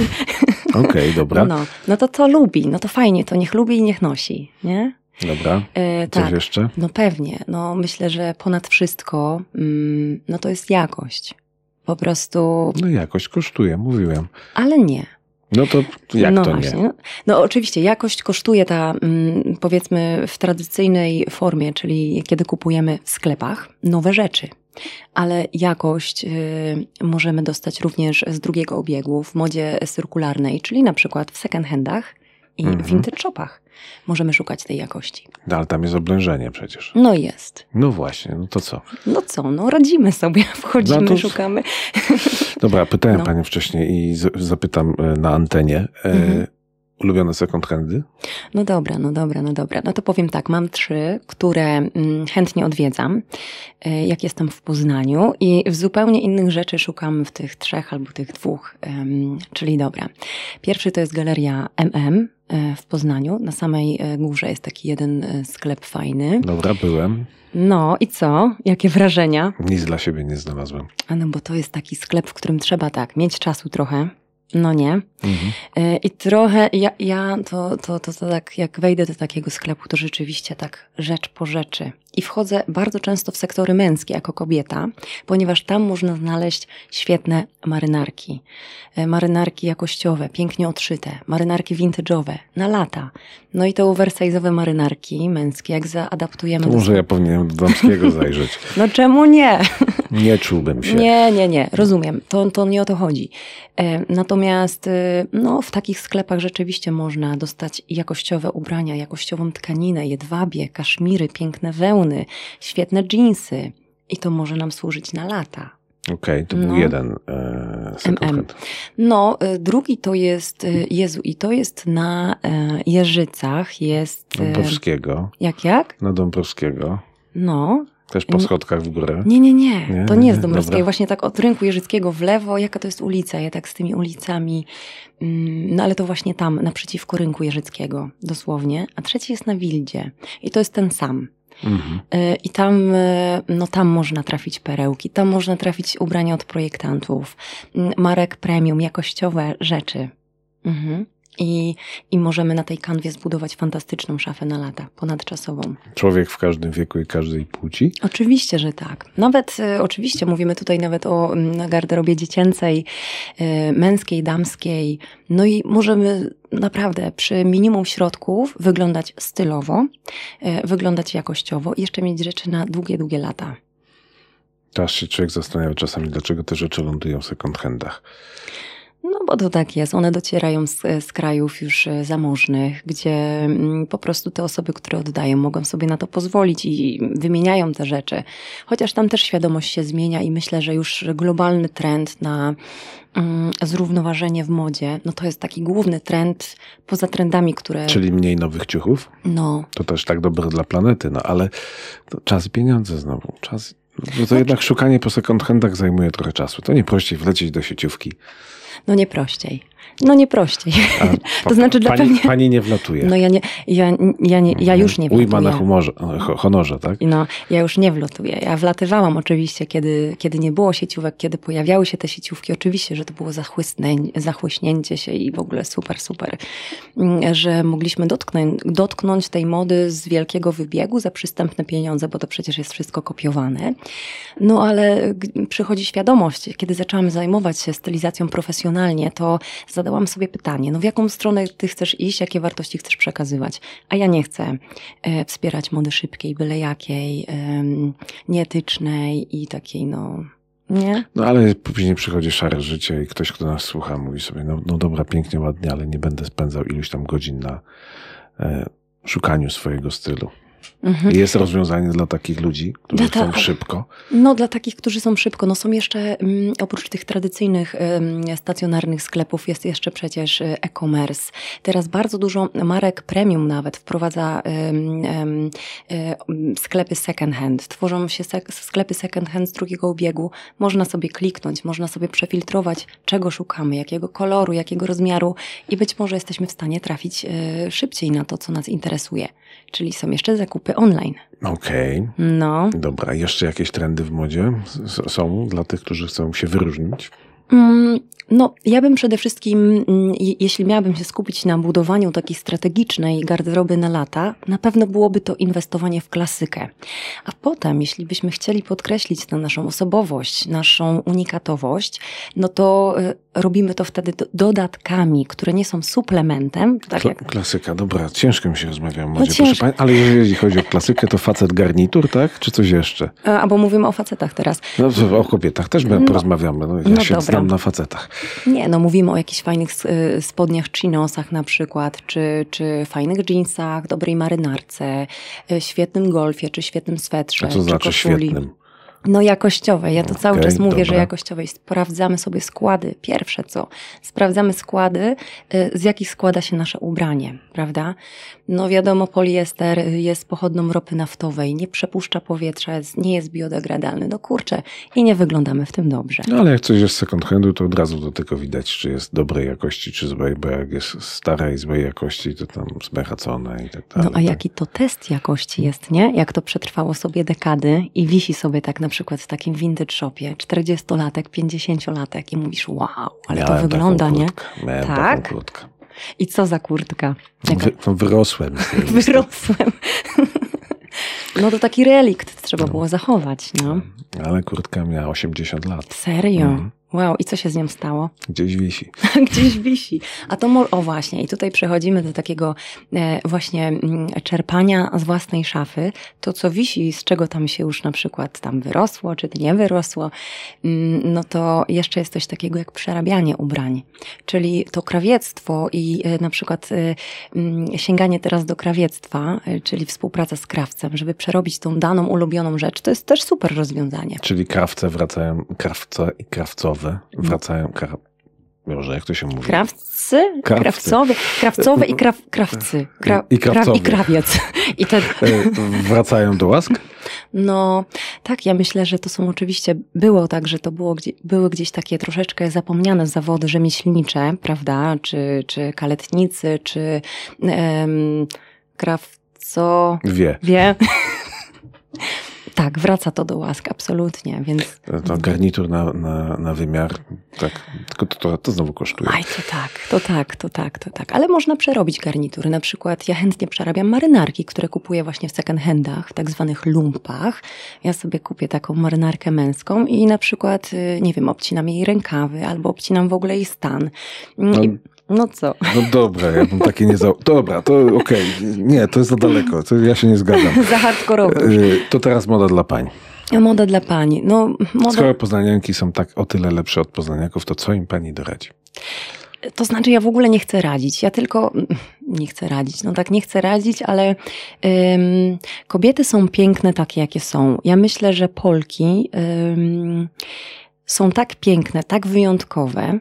[LAUGHS] Okej, dobra. No, no to co lubi? No to fajnie, to niech lubi i niech nosi, nie? Dobra. E, Coś tak. jeszcze? No pewnie. No myślę, że ponad wszystko, mm, no to jest jakość. Po prostu, No jakość kosztuje, mówiłem. ale nie. No to jak no to właśnie. nie? No oczywiście, jakość kosztuje ta, mm, powiedzmy, w tradycyjnej formie, czyli kiedy kupujemy w sklepach nowe rzeczy. Ale jakość y, możemy dostać również z drugiego obiegu w modzie cyrkularnej, czyli na przykład w second handach i Mhm. w vintage shopach. Możemy szukać tej jakości. No, ale tam jest oblężenie przecież. No jest. No właśnie, no to co? No co, no radzimy sobie, [LAUGHS] wchodzimy, No to- szukamy. Dobra, pytałem No. panią wcześniej i zapytam e, na antenie. E, Mhm. Ulubione second handy? No dobra, no dobra, no dobra. No to powiem tak, mam trzy, które mm, chętnie odwiedzam, e, jak jestem w Poznaniu i w zupełnie innych rzeczy szukam w tych trzech albo tych dwóch. Czyli dobra. Pierwszy to jest galeria MM w Poznaniu. Na samej e, górze jest taki jeden sklep fajny. Dobra, byłem. No i co? Jakie wrażenia? Nic dla siebie nie znalazłem. A no bo to jest taki sklep, w którym trzeba tak, mieć czasu trochę. No nie. Mhm. E, I trochę ja, ja to, to, to, to tak, jak wejdę do takiego sklepu, to rzeczywiście tak rzecz po rzeczy. I wchodzę bardzo często w sektory męskie jako kobieta, ponieważ tam można znaleźć świetne marynarki. E, Marynarki jakościowe, pięknie odszyte, marynarki vintage'owe, na lata. No i te oversize'owe marynarki męskie, jak zaadaptujemy To do może ja powinienem do damskiego [LAUGHS] zajrzeć. No czemu nie? [LAUGHS] Nie czułbym się. Nie, nie, nie, rozumiem. To, to nie o to chodzi. E, Natomiast e, no, w takich sklepach rzeczywiście można dostać jakościowe ubrania, jakościową tkaninę, jedwabie, kaszmiry, piękne wełny, świetne dżinsy. I to może nam służyć na lata. Okej, to był No. jeden e, MM. No, e, drugi to jest, e, Jezu, i to jest na e, Jeżycach, jest... e, Dąbrowskiego. Jak, jak? Na Dąbrowskiego. No, Też po schodkach w górę. Nie, nie, nie. Nie? To nie jest Nie? Dąbrowskiego. Dobra. Właśnie tak od rynku Jeżyckiego w lewo. Jaka to jest ulica? Ja tak z tymi ulicami. mm, No ale to właśnie tam, naprzeciwko rynku Jeżyckiego, dosłownie. A trzeci jest na Wildzie. I to jest ten sam. Mhm. I tam, y, no tam można trafić perełki, tam można trafić ubrania od projektantów, marek premium, jakościowe rzeczy. Mhm. I, I możemy na tej kanwie zbudować fantastyczną szafę na lata, ponadczasową. Człowiek w każdym wieku i każdej płci. Oczywiście, że tak. Nawet, e, oczywiście, mówimy tutaj nawet o garderobie dziecięcej, e, męskiej, damskiej. No i możemy naprawdę przy minimum środków wyglądać stylowo, e, wyglądać jakościowo i jeszcze mieć rzeczy na długie, długie lata. Teraz się człowiek zastanawia czasami, dlaczego te rzeczy lądują w second handach. No bo to tak jest. One docierają z, z krajów już e, zamożnych, gdzie mm, po prostu te osoby, które oddają, mogą sobie na to pozwolić i wymieniają te rzeczy. Chociaż tam też świadomość się zmienia i myślę, że już globalny trend na mm, zrównoważenie w modzie, no to jest taki główny trend poza trendami, które. Czyli mniej nowych ciuchów. No, To też tak dobre dla planety, no ale czas i pieniądze znowu. Czas. No to jednak szukanie po second zajmuje trochę czasu. To nie prościej wlecieć do sieciówki. No nie prościej. No nie prościej. A [LAUGHS] To znaczy dla pani, pewnie- pani nie wlatuje. No ja nie, ja, ja, nie, ja już nie Ujma na humorze, ho- honorze, tak? No, ja już nie wlotuję. Ja wlatywałam oczywiście, kiedy, kiedy nie było sieciówek, kiedy pojawiały się te sieciówki. Oczywiście, że to było zachłyśnięcie się i w ogóle super, super, Mm, że mogliśmy dotknąć, dotknąć tej mody z wielkiego wybiegu za przystępne pieniądze, bo to przecież jest wszystko kopiowane. No ale przychodzi świadomość, kiedy zaczęłam zajmować się stylizacją profesjonalnie, to zadałam sobie pytanie, no w jaką stronę ty chcesz iść, jakie wartości chcesz przekazywać? A ja nie chcę e, wspierać mody szybkiej, byle jakiej, nieetycznej i takiej, no, nie? No ale później przychodzi szare życie i ktoś, kto nas słucha, mówi sobie, no, no dobra, pięknie, ładnie, ale nie będę spędzał iluś tam godzin na e, szukaniu swojego stylu. Mhm. Jest rozwiązanie dla takich ludzi, którzy Dla ta- chcą szybko. No, dla takich, którzy są szybko, no są jeszcze, mm, oprócz tych tradycyjnych em, stacjonarnych sklepów, jest jeszcze przecież e, e-commerce. Teraz bardzo dużo marek premium nawet wprowadza em, em, e, m, sklepy second hand. Tworzą się sek- sklepy second hand z drugiego obiegu. Można sobie kliknąć, można sobie przefiltrować, czego szukamy, jakiego koloru, jakiego rozmiaru i być może jesteśmy w stanie trafić szybciej na to, co nas interesuje. Czyli są jeszcze zakupy online. Okej, No. dobra. Jeszcze jakieś trendy w modzie s- są dla tych, którzy chcą się wyróżnić? No, ja bym przede wszystkim, mm, je- jeśli miałabym się skupić na budowaniu takiej strategicznej garderoby na lata, na pewno byłoby to inwestowanie w klasykę. A potem, jeśli byśmy chcieli podkreślić tę naszą osobowość, naszą unikatowość, no to y, robimy to wtedy do, dodatkami, które nie są suplementem, tak Kla- jak Klasyka, dobra, ciężko mi się rozmawia o modzie, No proszę ciężko. pani, ale jeżeli chodzi o klasykę, to facet garnitur, tak? Czy coś jeszcze? E, Albo mówimy o facetach teraz. No, o kobietach też No. porozmawiamy. No, ja No się dobra. znam na facetach. Nie, no mówimy o jakichś fajnych y, spodniach chinosach na przykład, czy, czy fajnych jeansach, dobrej marynarce, y, świetnym golfie, czy świetnym swetrze, A co czy znaczy koszuli. świetnym? No jakościowej. Ja to cały Okej, czas mówię, że dobra. jakościowej. Sprawdzamy sobie składy. Pierwsze co? Sprawdzamy składy, y, z jakich składa się nasze ubranie, prawda? No wiadomo, poliester jest pochodną ropy naftowej, nie przepuszcza powietrza, nie jest biodegradalny. No kurczę, i nie wyglądamy w tym dobrze. No ale jak coś jest z second handu, to od razu do tego widać, czy jest dobrej jakości, czy złej, bo jak jest starej, złej jakości, to tam zmechacone i tak No dalej. a jaki to test jakości jest, nie? Jak to przetrwało sobie dekady i wisi sobie tak na przykład w takim vintage shopie, 40-latek, 50-latek i mówisz wow, ale Miałem to wygląda, nie? Miałem Tak? I co za kurtka? Jaka... No, wyrosłem. [LAUGHS] Wyrosłem. [LAUGHS] No to taki relikt trzeba było zachować, no. Ale kurtka miała 80 lat. Serio? Mhm. Wow, i co się z nią stało? Gdzieś wisi. [LAUGHS] Gdzieś wisi. A to, mo- o właśnie, i tutaj przechodzimy do takiego e, właśnie mm, czerpania z własnej szafy. To, co wisi, z czego tam się już na przykład tam wyrosło, czy nie wyrosło, mm, no to jeszcze jest coś takiego jak przerabianie ubrań. Czyli to krawiectwo i e, na przykład e, mm, sięganie teraz do krawiectwa, e, czyli współpraca z krawcem, żeby przerobić tą daną ulubioną rzecz, to jest też super rozwiązanie. Czyli krawce wracają, krawce i krawcowe wracają, kra... Boże, jak to się mówi? Krawcy? Krawcy. Krawcowe, krawcowe i kraw, krawcy. Kra, I kraw. I krawiec. I ten, [LAUGHS] E, wracają do łask? no tak, ja myślę, że to są oczywiście, było tak, że to było, były gdzieś takie troszeczkę zapomniane zawody rzemieślnicze, prawda, czy, czy kaletnicy, czy em, krawco, Wie. wie. Tak, wraca to do łask, absolutnie, więc To garnitur na, na, na wymiar, tak, tylko to, to, to znowu kosztuje. Aj, to tak, to tak, to tak, to tak. Ale można przerobić garnitury. Na przykład ja chętnie przerabiam marynarki, które kupuję właśnie w second handach, w tak zwanych lumpach. Ja sobie kupię taką marynarkę męską i na przykład, y, nie wiem, obcinam jej rękawy albo obcinam w ogóle jej stan. Mm, No. I, no co? No dobra, ja bym takie nie za... Dobra, to okej. Nie, to jest za daleko, to ja się nie zgadzam. [LAUGHS] Za hardkorowe. Y, To teraz moda dla pań. Moda dla pani. No, moda, Skoro poznanianki są tak o tyle lepsze od poznaniaków, to co im pani doradzi? To znaczy, ja w ogóle nie chcę radzić. Ja tylko nie chcę radzić. No tak, nie chcę radzić, ale ym, kobiety są piękne takie, jakie są. Ja myślę, że Polki ym, są tak piękne, tak wyjątkowe,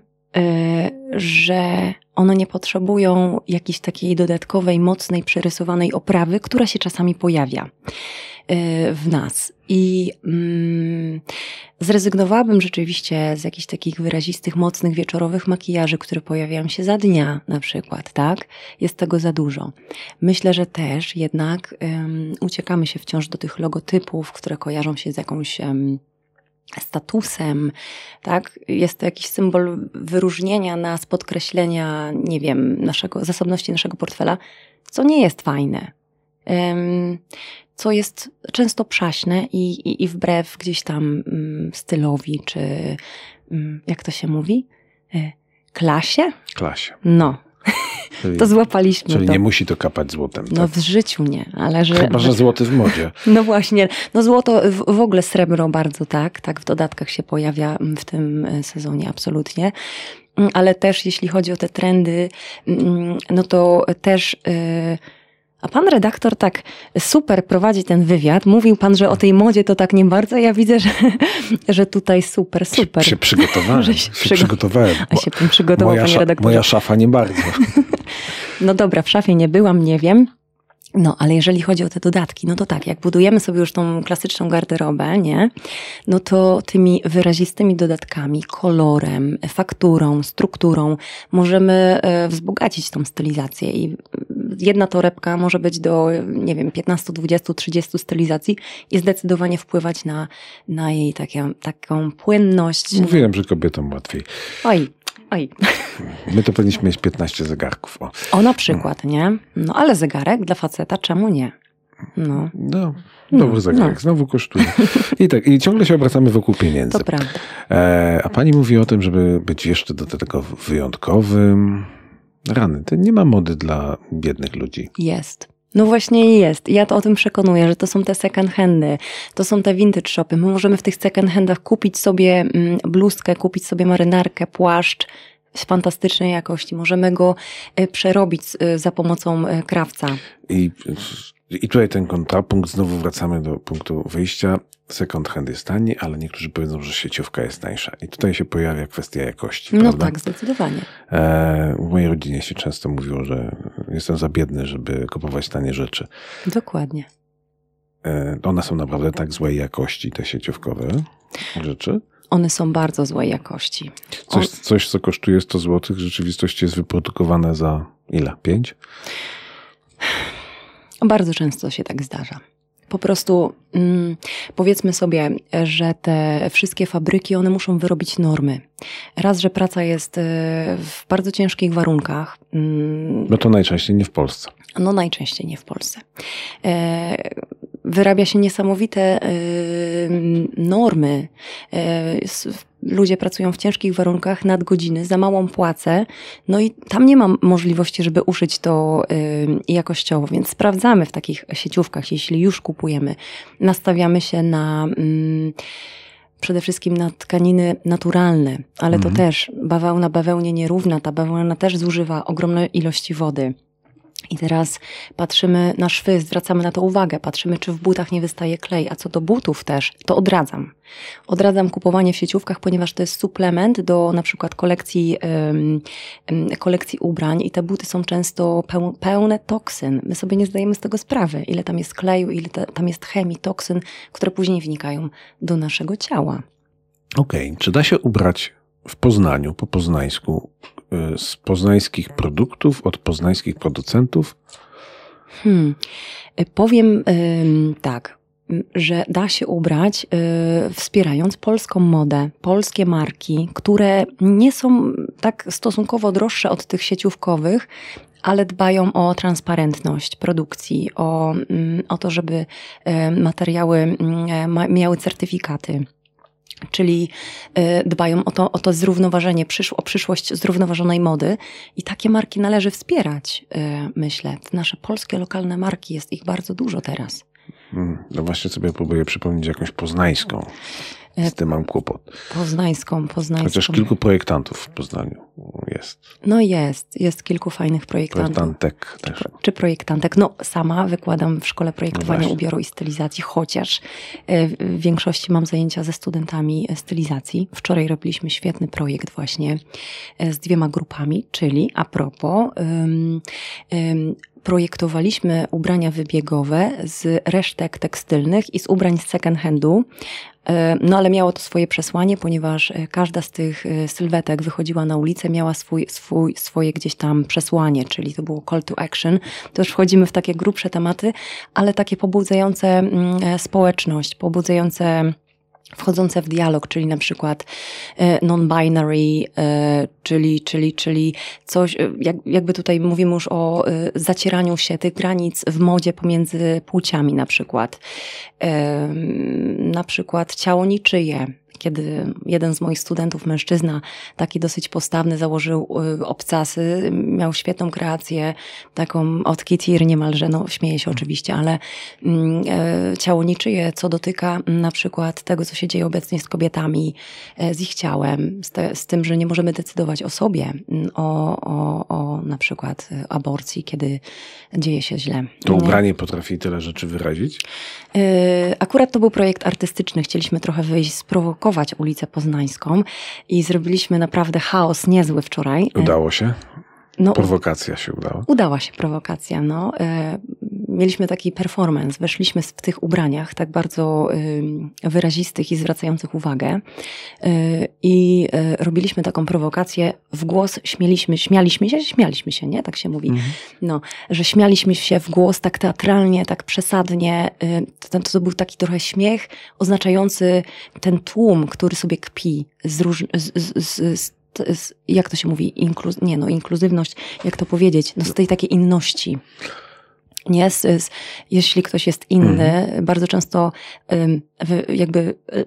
że one nie potrzebują jakiejś takiej dodatkowej, mocnej, przerysowanej oprawy, która się czasami pojawia y, w nas. I mm, zrezygnowałabym rzeczywiście z jakichś takich wyrazistych, mocnych, wieczorowych makijaży, które pojawiają się za dnia na przykład, tak? Jest tego za dużo. Myślę, że też jednak uciekamy się wciąż do tych logotypów, które kojarzą się z jakąś statusem, tak? Jest to jakiś symbol wyróżnienia nas, podkreślenia, nie wiem, naszego, zasobności naszego portfela, co nie jest fajne. Um, co jest często przaśne i, i, i wbrew gdzieś tam mm, stylowi, czy mm, jak to się mówi? E, Klasie? Klasie. No, Czyli, to złapaliśmy czyli to. nie musi to kapać złotem. No tak? w życiu nie, ale że... Chyba, że złoty w modzie. [LAUGHS] No właśnie, no złoto, w, ogóle srebro bardzo tak, tak w dodatkach się pojawia mm, w tym e, sezonie, absolutnie. Mm, Ale też jeśli chodzi o te trendy, mm, no to też... e, A pan redaktor tak super prowadzi ten wywiad. Mówił pan, że o tej modzie to tak nie bardzo. Ja widzę, że, [LAUGHS] że tutaj super, super. Się przygotowałem. [LAUGHS] Że Się, się przygo- przygotowałem. A się pan przygotował, moja, panie redaktorze. moja szafa nie bardzo. No dobra, w szafie nie byłam, nie wiem. No, ale jeżeli chodzi o te dodatki, no to tak, jak budujemy sobie już tą klasyczną garderobę, nie? No to tymi wyrazistymi dodatkami, kolorem, fakturą, strukturą możemy e, wzbogacić tą stylizację i jedna torebka może być do, nie wiem, 15, 20, 30 stylizacji i zdecydowanie wpływać na, na jej takie, taką płynność. Mówiłem, że kobietom łatwiej. Oj, Oj. [LAUGHS] My to powinniśmy mieć 15 zegarków. O, O, na przykład, nie? No, ale zegarek dla faceta, czemu nie? No, no, dobry No, zegarek, no. znowu kosztuje. I tak, i ciągle się obracamy wokół pieniędzy. to prawda. E, a pani mówi o tym, żeby być jeszcze do tego wyjątkowym. Rany, to nie ma mody dla biednych ludzi. Jest. No właśnie jest. Ja to o tym przekonuję, że to są te second handy, to są te vintage shopy. My możemy w tych second handach kupić sobie mm, bluzkę, kupić sobie marynarkę, płaszcz z fantastycznej jakości. Możemy go e, przerobić e, za pomocą e, krawca. I, I tutaj ten kontrapunkt, znowu wracamy do punktu wyjścia. Second hand jest tani, ale niektórzy powiedzą, że sieciówka jest tańsza. I tutaj się pojawia kwestia jakości. No prawda? tak, zdecydowanie. E, w mojej rodzinie się często mówiło, że jestem za biedny, żeby kupować tanie rzeczy. Dokładnie. E, one są naprawdę tak złej jakości, te sieciówkowe rzeczy. One są bardzo złej jakości. Coś, coś co kosztuje 100 zł, w rzeczywistości jest wyprodukowane za ile? 5? Bardzo często się tak zdarza. Po prostu mm, powiedzmy sobie, że te wszystkie fabryki, one muszą wyrobić normy. Raz, że praca jest e, w bardzo ciężkich warunkach, mm, No to najczęściej nie w Polsce. no najczęściej nie w Polsce. E, Wyrabia się niesamowite e, normy. Ludzie pracują w ciężkich warunkach, nadgodziny, za małą płacę, no i tam nie ma możliwości, żeby uszyć to e, jakościowo, więc sprawdzamy w takich sieciówkach, jeśli już kupujemy. Nastawiamy się na mm, przede wszystkim na tkaniny naturalne, ale Mhm. to też bawełna bawełnie nierówna, ta bawełna też zużywa ogromne ilości wody. I teraz patrzymy na szwy, zwracamy na to uwagę, patrzymy, czy w butach nie wystaje klej. A co do butów też, to odradzam. Odradzam kupowanie w sieciówkach, ponieważ to jest suplement do na przykład kolekcji, kolekcji ubrań i te buty są często peł, pełne toksyn. My sobie nie zdajemy z tego sprawy, ile tam jest kleju, ile ta, tam jest chemii, toksyn, które później wnikają do naszego ciała. Okej, czy da się ubrać w Poznaniu, po poznańsku, z poznańskich produktów, od poznańskich producentów? Hmm. Y, Powiem ym, tak, że da się ubrać y, wspierając polską modę, polskie marki, które nie są tak stosunkowo droższe od tych sieciówkowych, ale dbają o transparentność produkcji, o, mm, o to, żeby e, materiały mm, ma- miały certyfikaty. Czyli e, dbają o to, o to zrównoważenie, o przyszłość zrównoważonej mody i takie marki należy wspierać, e, myślę. Nasze polskie, lokalne marki, jest ich bardzo dużo teraz. Hmm, No właśnie sobie próbuję przypomnieć jakąś poznańską. E, Z tym mam kłopot. Poznańską, poznańską. Chociaż kilku projektantów w Poznaniu jest. No jest, jest kilku fajnych projektantów. Projektantek też. Czy projektantek? No, sama wykładam w szkole projektowania właśnie. ubioru i stylizacji, chociaż e, w większości mam zajęcia ze studentami stylizacji. Wczoraj robiliśmy świetny projekt właśnie e, z dwiema grupami, czyli a propos, ym, ym, projektowaliśmy ubrania wybiegowe z resztek tekstylnych i z ubrań z second handu. E, No ale miało to swoje przesłanie, ponieważ e, każda z tych e, sylwetek wychodziła na ulicę, miała swój, swój, swoje gdzieś tam przesłanie, czyli to było call to action. To już wchodzimy w takie grubsze tematy, ale takie pobudzające mm, społeczność, pobudzające wchodzące w dialog, czyli na przykład e, non-binary, e, czyli, czyli, czyli coś, e, jak, jakby tutaj mówimy już o zacieraniu się tych granic w modzie pomiędzy płciami na przykład. Na przykład ciało niczyje. Kiedy jeden z moich studentów, mężczyzna, taki dosyć postawny, założył e, obcasy, miał świetną kreację, taką od Kitir niemalże, no śmieję się oczywiście, ale e, ciało niczyje, co dotyka na przykład tego, co się dzieje obecnie z kobietami, e, z ich ciałem, z, te, z tym, że nie możemy decydować o sobie, mm, o, o, o na przykład e, aborcji, kiedy dzieje się źle. To Nie? ubranie potrafi tyle rzeczy wyrazić? E, Akurat to był projekt artystyczny. Chcieliśmy trochę wyjść, sprowokować ulicę Poznańską i zrobiliśmy naprawdę chaos niezły wczoraj. Udało się? No, Prowokacja się udała. Udała się prowokacja, no. E, Mieliśmy taki performance, weszliśmy w tych ubraniach tak bardzo wyrazistych i zwracających uwagę E, i e, robiliśmy taką prowokację w głos, śmieliśmy, śmialiśmy się, śmialiśmy się, nie? Tak się mówi. No, że śmialiśmy się w głos tak teatralnie, tak przesadnie. To, to był taki trochę śmiech oznaczający ten tłum, który sobie kpi z, róż, z, z, z, jak to się mówi, inkluz, nie no, inkluzywność, jak to powiedzieć, no z tej takiej inności. Nie, z, z, jeśli ktoś jest inny, mhm. bardzo często um, wy, jakby y,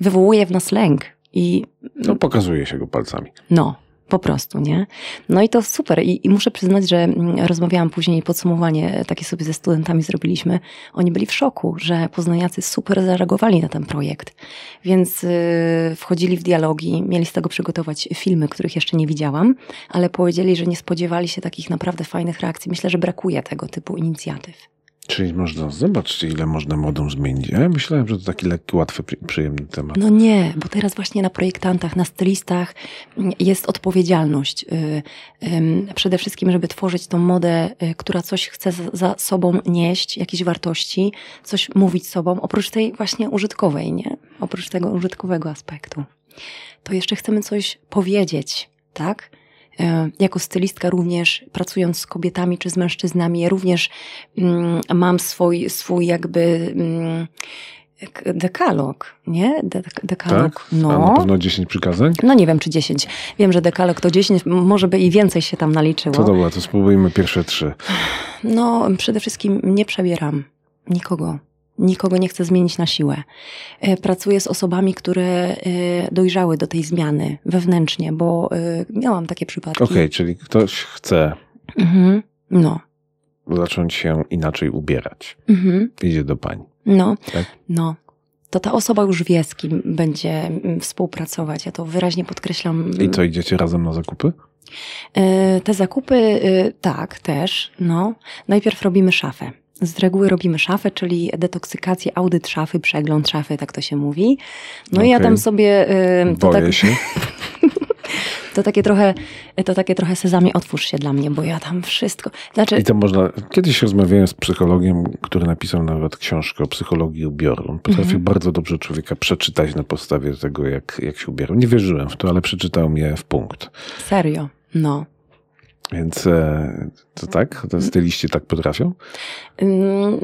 wywołuje w nas lęk. I, no, pokazuje się go palcami. No, po prostu, nie? No i to super. I, I, muszę przyznać, że mm, rozmawiałam później, podsumowanie takie sobie ze studentami zrobiliśmy. Oni byli w szoku, że poznaniacy super zareagowali na ten projekt. Więc yy, wchodzili w dialogi, mieli z tego przygotować filmy, których jeszcze nie widziałam, ale powiedzieli, że nie spodziewali się takich naprawdę fajnych reakcji. Myślę, że brakuje tego typu inicjatyw. Czyli można, zobaczcie ile można modą zmienić. Ja myślałem, że to taki lekki, łatwy, przyjemny temat. No nie, bo teraz właśnie na projektantach, na stylistach jest odpowiedzialność. Y, przede wszystkim, żeby tworzyć tą modę, y, która coś chce za sobą nieść, jakieś wartości, coś mówić sobą, oprócz tej właśnie użytkowej, nie? Oprócz tego użytkowego aspektu. To jeszcze chcemy coś powiedzieć, tak? E, jako stylistka również pracując z kobietami czy z mężczyznami, ja również mm, mam swój, swój jakby mm, dekalog, nie? De dekalog. Tak? No. A na pewno 10 przykazań? No nie wiem, czy 10. Wiem, że dekalog to 10, może by i więcej się tam naliczyło. To dobra, to spróbujmy pierwsze trzy. No, przede wszystkim nie przebieram nikogo nikogo nie chcę zmienić na siłę. E, pracuję z osobami, które e, dojrzały do tej zmiany wewnętrznie, bo e, miałam takie przypadki. Okej, okay, czyli ktoś chce mhm. no. zacząć się inaczej ubierać. Mhm. Idzie do pani. No, tak? no. To ta osoba już wie, z kim będzie mm, współpracować. Ja to wyraźnie podkreślam. I to idziecie razem na zakupy? Te zakupy, tak, też. No. Najpierw robimy szafę. Z reguły robimy szafę, czyli detoksykację, audyt szafy, przegląd szafy, tak to się mówi. No okay. i ja tam sobie... Yy, to Boję tak, się. [LAUGHS] to takie trochę, to takie trochę sezamie otwórz się dla mnie, bo ja tam wszystko... Znaczy... I to można... Kiedyś rozmawiałem z psychologiem, który napisał nawet książkę o psychologii ubioru. On potrafił mhm. bardzo dobrze człowieka przeczytać na podstawie tego, jak, jak się ubierał. Nie wierzyłem w to, ale przeczytał mnie w punkt. Serio? No. Więc e, to tak? To styliści tak potrafią? Mm,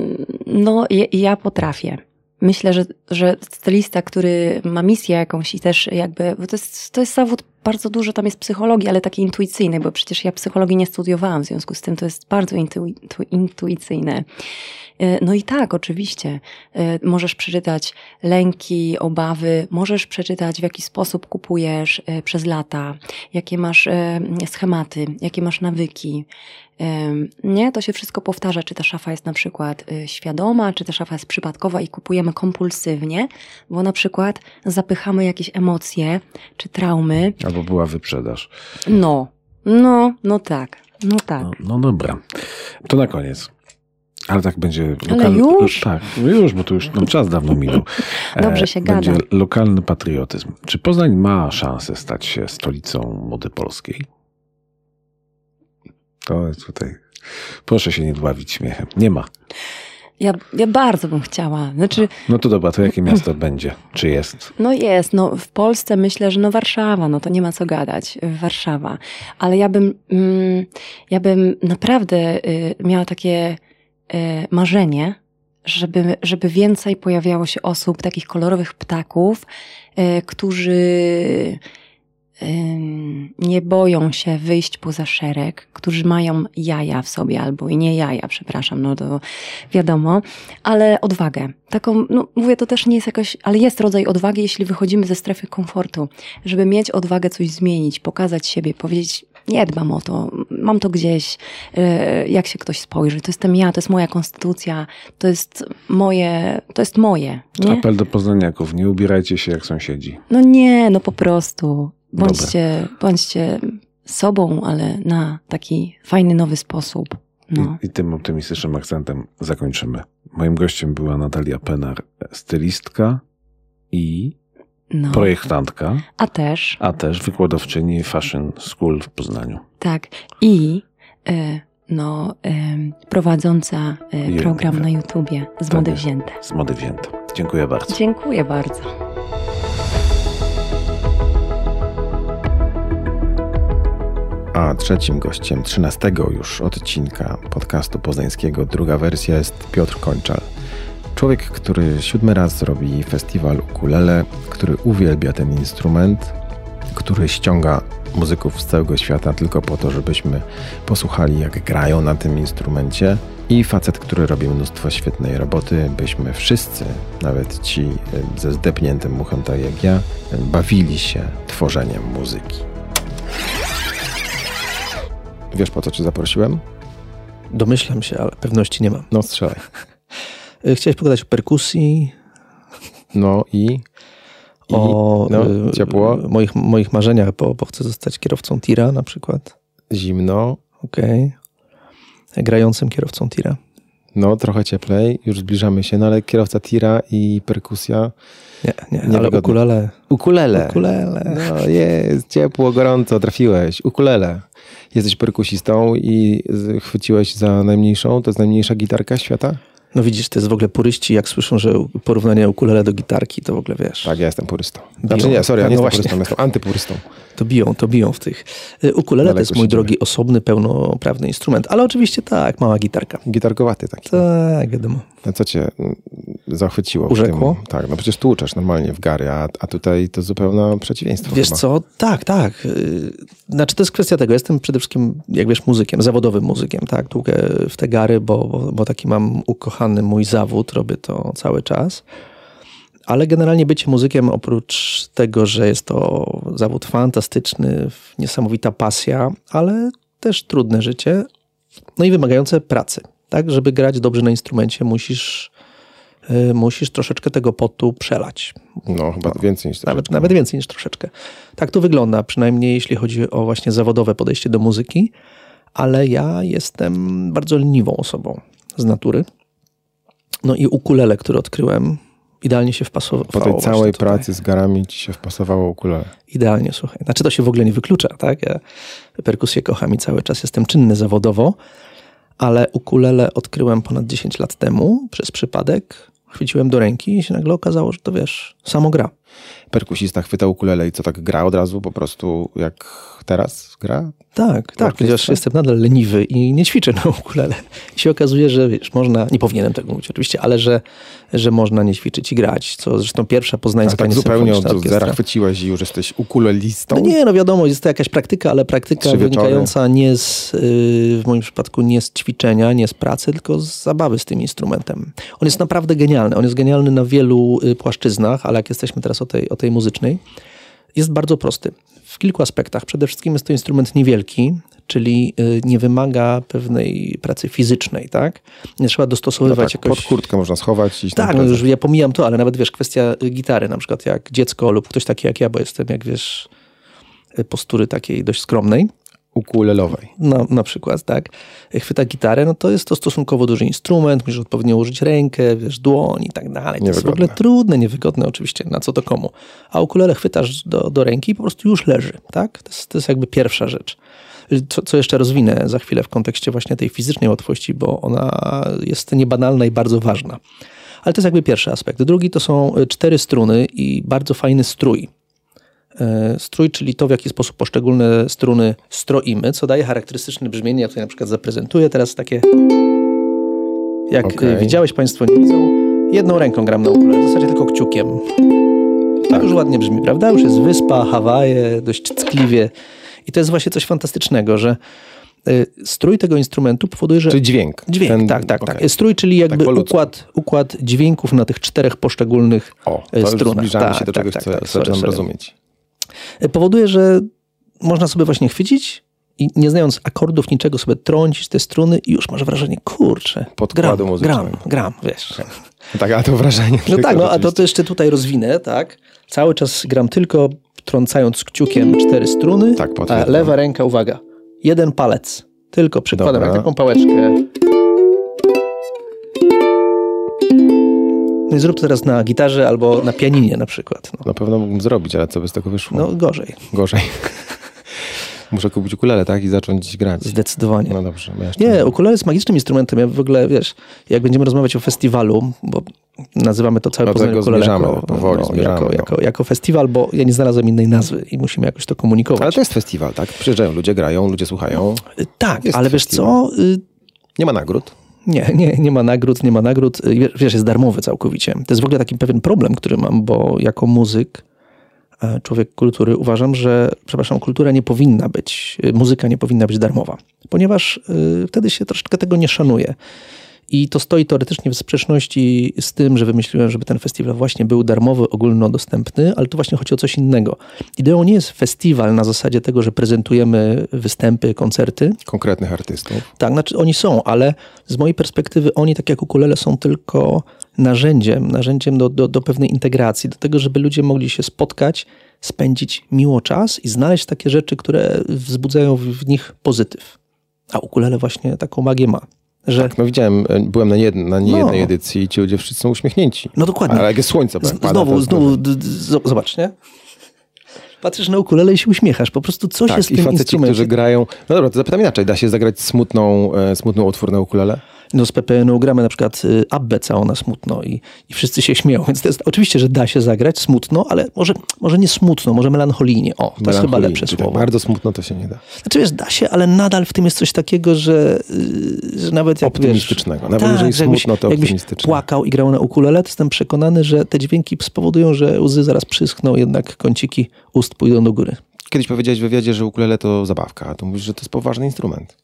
no, ja potrafię. Myślę, że, że stylista, który ma misję jakąś i też jakby, bo to jest, to jest zawód bardzo dużo, tam jest psychologii, ale takiej intuicyjnej, bo przecież ja psychologii nie studiowałam, w związku z tym to jest bardzo intu, intuicyjne. E, no i tak, oczywiście, e, możesz przeczytać lęki, obawy, możesz przeczytać w jaki sposób kupujesz e, przez lata, jakie masz schematy, jakie masz nawyki. Nie, to się wszystko powtarza, czy ta szafa jest na przykład świadoma, czy ta szafa jest przypadkowa i kupujemy kompulsywnie, bo na przykład zapychamy jakieś emocje, czy traumy. Albo była wyprzedaż. No, no, no tak, no tak. No, no dobra. To na koniec. Ale tak będzie. Ale już? Tak, już, bo to już no, czas dawno minął. [LAUGHS] Dobrze się będzie gada. lokalny patriotyzm. Czy Poznań ma szansę stać się stolicą mody polskiej? To jest tutaj. Proszę się nie dławić śmiechem. Nie ma. Ja, ja bardzo bym chciała. Znaczy, no to dobra, to jakie miasto [CLEARS THROAT] będzie? Czy jest? No jest. No w Polsce myślę, że no Warszawa, no to nie ma co gadać. Warszawa. Ale ja bym, mm, ja bym naprawdę y, miała takie E, marzenie, żeby, żeby więcej pojawiało się osób, takich kolorowych ptaków, e, którzy nie boją się wyjść poza szereg, którzy mają jaja w sobie, albo i nie jaja, przepraszam, no to wiadomo, ale odwagę. Taką, no mówię, to też nie jest jakoś, ale jest rodzaj odwagi, jeśli wychodzimy ze strefy komfortu, żeby mieć odwagę coś zmienić, pokazać siebie, powiedzieć, nie dbam o to, mam to gdzieś, e, jak się ktoś spojrzy, to jestem ja, to jest moja konstytucja, to jest moje, to jest moje. Nie? Apel do poznaniaków, nie ubierajcie się jak sąsiedzi. No nie, no po prostu. Bądźcie, bądźcie sobą, ale na taki fajny, nowy sposób. No. I, I, tym optymistycznym akcentem zakończymy. Moim gościem była Natalia Penar, stylistka i no. projektantka. A też. A też wykładowczyni Fashion School w Poznaniu. Tak. I y, no, y, prowadząca y, program na YouTubie z tak Mody Wzięte. Z Mody Wzięte. Dziękuję bardzo. Dziękuję bardzo. A trzecim gościem 13 już odcinka podcastu poznańskiego, druga wersja jest Piotr Kończal. Człowiek, który siódmy raz zrobi festiwal ukulele, który uwielbia ten instrument który ściąga muzyków z całego świata tylko po to, żebyśmy posłuchali, jak grają na tym instrumencie. I facet, który robi mnóstwo świetnej roboty, byśmy wszyscy, nawet ci e, ze zdepniętym muchem, tak jak ja, bawili się tworzeniem muzyki. Wiesz po co cię zaprosiłem? Domyślam się, ale pewności nie mam. No strzelaj. Y, Chciałeś pogadać o perkusji, No i... O no, y, ciepło, moich, moich marzeniach, bo, bo chcę zostać kierowcą tira na przykład. zimno, Okej. Grającym kierowcą tira. no trochę cieplej, już zbliżamy się, no ale kierowca tira i perkusja. Nie, nie, ale Niewygodne. ukulele. Ukulele. Ukulele. No jest, ciepło, gorąco, trafiłeś. Ukulele. Jesteś perkusistą i chwyciłeś za najmniejszą, to jest najmniejsza gitarka świata? No widzisz, to jest w ogóle puryści, jak słyszą, że porównanie ukulele do gitarki, to w ogóle wiesz. Tak, ja jestem purystą. Biją. Znaczy nie, sorry, ja No nie jestem właśnie. purystą, jestem antypurystą. To biją, to biją w tych. Y, Ukulele to jest, mój drogi, osobny, pełnoprawny instrument, ale oczywiście tak, mała gitarka. Gitarkowaty taki. Tak, wiadomo. A co cię mm, zachwyciło? w Urzekło? Tak, no przecież tłuczesz normalnie w gary, a, a tutaj to zupełne przeciwieństwo Wiesz chyba. co, tak, tak. Y, Znaczy to jest kwestia tego, jestem przede wszystkim, jak wiesz, muzykiem, zawodowym muzykiem, tak, tłukę w te gary, bo, bo, bo taki mam ukochany mój zawód, robię to cały czas. Ale generalnie bycie muzykiem, oprócz tego, że jest to zawód fantastyczny, niesamowita pasja, ale też trudne życie, no i wymagające pracy. Tak, żeby grać dobrze na instrumencie, musisz, y, musisz troszeczkę tego potu przelać. No, chyba więcej niż Nawet, troszeczkę. nawet więcej niż troszeczkę. Tak to wygląda, przynajmniej jeśli chodzi o właśnie zawodowe podejście do muzyki, ale ja jestem bardzo leniwą osobą z natury. No i ukulele, które odkryłem, idealnie się wpasowało. Po tej całej pracy z garami ci się wpasowało ukulele. Idealnie, słuchaj. Znaczy to się w ogóle nie wyklucza, tak? Ja perkusję kocham i cały czas jestem czynny zawodowo, ale ukulele odkryłem ponad 10 lat temu przez przypadek. Chwyciłem do ręki i się nagle okazało, że to wiesz, samo gra. Perkusista chwyta ukulele i co tak gra od razu po prostu jak teraz gra? Tak, tak, ponieważ jestem nadal leniwy i nie ćwiczę na ukulele. I się okazuje, że wiesz, można, nie powinienem tego mówić oczywiście, ale że, że można nie ćwiczyć i grać, co zresztą pierwsza poznańska tak zupełnie niesymfoniczna od zera chwyciłeś i już jesteś ukulelistą? No nie, no wiadomo, jest to jakaś praktyka, ale praktyka wynikająca nie z, yy, w moim przypadku nie z ćwiczenia, nie z pracy, tylko z zabawy z tym instrumentem. On jest naprawdę genialny. On jest genialny na wielu y, płaszczyznach, ale jak jesteśmy teraz o tej, o tej muzycznej, jest bardzo prosty. W kilku aspektach. Przede wszystkim jest to instrument niewielki, czyli y, nie wymaga pewnej pracy fizycznej, tak? Nie trzeba No dostosowywać tak, jakoś... pod kurtkę można schować i Tak, no już ja pomijam to, ale nawet wiesz, kwestia y, gitary, na przykład jak dziecko lub ktoś taki jak ja, bo jestem, jak wiesz, y, postury takiej dość skromnej, Ukulelowej. na, na przykład, tak, chwyta gitarę, no to jest to stosunkowo duży instrument, musisz odpowiednio użyć rękę, wiesz, dłoń i tak dalej. To jest w ogóle trudne, niewygodne oczywiście, na co to komu. A ukulele chwytasz do, do ręki i po prostu już leży, tak? To jest, to jest jakby pierwsza rzecz. Co, co jeszcze rozwinę za chwilę w kontekście właśnie tej fizycznej łatwości, bo ona jest niebanalna i bardzo ważna. Ale to jest jakby pierwszy aspekt. Drugi to są y, cztery struny i bardzo fajny strój. E, Strój, czyli to, w jaki sposób poszczególne struny stroimy, co daje charakterystyczne brzmienie. Ja tutaj na przykład zaprezentuję teraz takie. Jak Okej. y, widziałeś, Państwo nie widzą, jedną ręką gram na ukulele, w zasadzie tylko kciukiem. Tak już ładnie brzmi, prawda? Już jest wyspa, Hawaje, dość ckliwie. I to jest właśnie coś fantastycznego, że y, strój tego instrumentu powoduje, że Czyli dźwięk. Dźwięk, Ten- tak, tak, okej. tak. Strój, czyli jakby po ludzku. układ, układ dźwięków na tych czterech poszczególnych O, e, to już strunach. zbliżamy Tak, się do tak, czegoś, tak, co, tak. Sorry, sorry. rozumieć. Powoduje, że można sobie właśnie chwycić i nie znając akordów, niczego sobie trącić te struny i już masz wrażenie, kurczę, Podkładu gram, muzycznego. gram, gram, wiesz. Tak, a to wrażenie. No tak, no a to, to jeszcze tutaj rozwinę, tak? Cały czas gram tylko trącając kciukiem cztery struny, Tak, a lewa ręka, uwaga, jeden palec, tylko przykładam Dobra. jak taką pałeczkę. No zrób to teraz na gitarze albo na pianinie na przykład. No, Na pewno mógłbym zrobić, ale co by z tego wyszło? no gorzej, Gorzej. [LAUGHS] Muszę kupić ukulele, tak? I zacząć grać. zdecydowanie. No dobrze. ja Nie, ukulele jest magicznym instrumentem. Ja w ogóle, wiesz, jak będziemy rozmawiać o festiwalu, bo nazywamy to całe Do Poznań ukulele zmierzamy, jako, powoli zmierzamy, jako, no. jako, jako festiwal, bo ja nie znalazłem innej nazwy i musimy jakoś to komunikować. Ale to jest festiwal, tak? Przyjeżdżają ludzie, grają, ludzie słuchają. Tak, jest ale wiesz festiwal. co? Y, Nie ma nagród. Nie, nie, nie ma nagród, nie ma nagród. Wiesz, jest darmowy całkowicie. To jest w ogóle taki pewien problem, który mam, bo jako muzyk e, człowiek kultury, uważam, że, przepraszam, kultura nie powinna być, e, muzyka nie powinna być darmowa, ponieważ y, wtedy się troszeczkę tego nie szanuje. I to stoi teoretycznie w sprzeczności z tym, że wymyśliłem, żeby ten festiwal właśnie był darmowy, ogólnodostępny, ale tu właśnie chodzi o coś innego. Ideą nie jest festiwal na zasadzie tego, że prezentujemy występy, koncerty. Konkretnych artystów. Tak, znaczy oni są, ale z mojej perspektywy oni, tak jak ukulele, są tylko narzędziem, narzędziem do, do, do pewnej integracji, do tego, żeby ludzie mogli się spotkać, spędzić miło czas i znaleźć takie rzeczy, które wzbudzają w nich pozytyw. A ukulele właśnie taką magię ma. Że... Tak, no widziałem, e, byłem na, jednej, na niejednej no. edycji i ci ludzie wszyscy są uśmiechnięci. No dokładnie. Ale jak jest słońce Z, pada, Znowu, znowu, zobacz, nie? Patrzysz na ukulele i się uśmiechasz. Po prostu coś tak, jest w tym i faceci, instrumencie. którzy grają... No dobra, to zapytam inaczej. Da się zagrać smutną, e, smutną utwór na ukulele? No z PPN-u gramy na przykład y, Abbę całą na smutno i, i wszyscy się śmieją, [LAUGHS] więc to jest, oczywiście, że da się zagrać smutno, ale może, może nie smutno, może melancholijnie. O, to jest chyba lepsze słowo. Tak bardzo smutno to się nie da. Znaczy wiesz, da się, ale nadal w tym jest coś takiego, że, y, że nawet jak Optymistycznego. Wiesz, nawet tak, jeżeli smutno, to optymistyczne. płakał i grał na ukulele, to jestem przekonany, że te dźwięki spowodują, że łzy zaraz przyschną, jednak kąciki ust pójdą do góry. Kiedyś powiedziałeś w wywiadzie, że ukulele to zabawka, a tu mówisz, że to jest poważny instrument.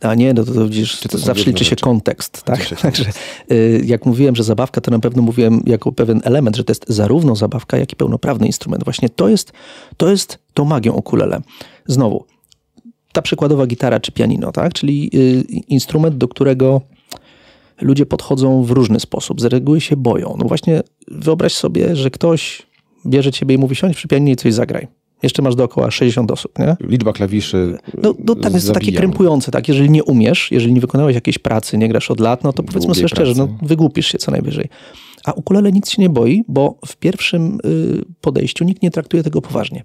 A nie, no to, to widzisz, to zawsze liczy się kontekst. Tak? Także y, jak mówiłem, że zabawka, to na pewno mówiłem jako pewien element, że to jest zarówno zabawka, jak i pełnoprawny instrument. Właśnie to jest, to jest tą magią ukulele. Znowu, ta przykładowa gitara czy pianino, tak? czyli y, instrument, do którego ludzie podchodzą w różny sposób. Z reguły się boją. No właśnie wyobraź sobie, że ktoś bierze ciebie i mówi siądź przy pianinie i coś zagraj. Jeszcze masz dookoła 60 osób, nie? Liczba klawiszy. No, no tak, jest to takie krępujące, tak? Jeżeli nie umiesz, jeżeli nie wykonałeś jakiejś pracy, nie grasz od lat, no to powiedzmy sobie szczerze, no wygłupisz się co najwyżej. A ukulele nic się nie boi, bo w pierwszym y, podejściu nikt nie traktuje tego poważnie.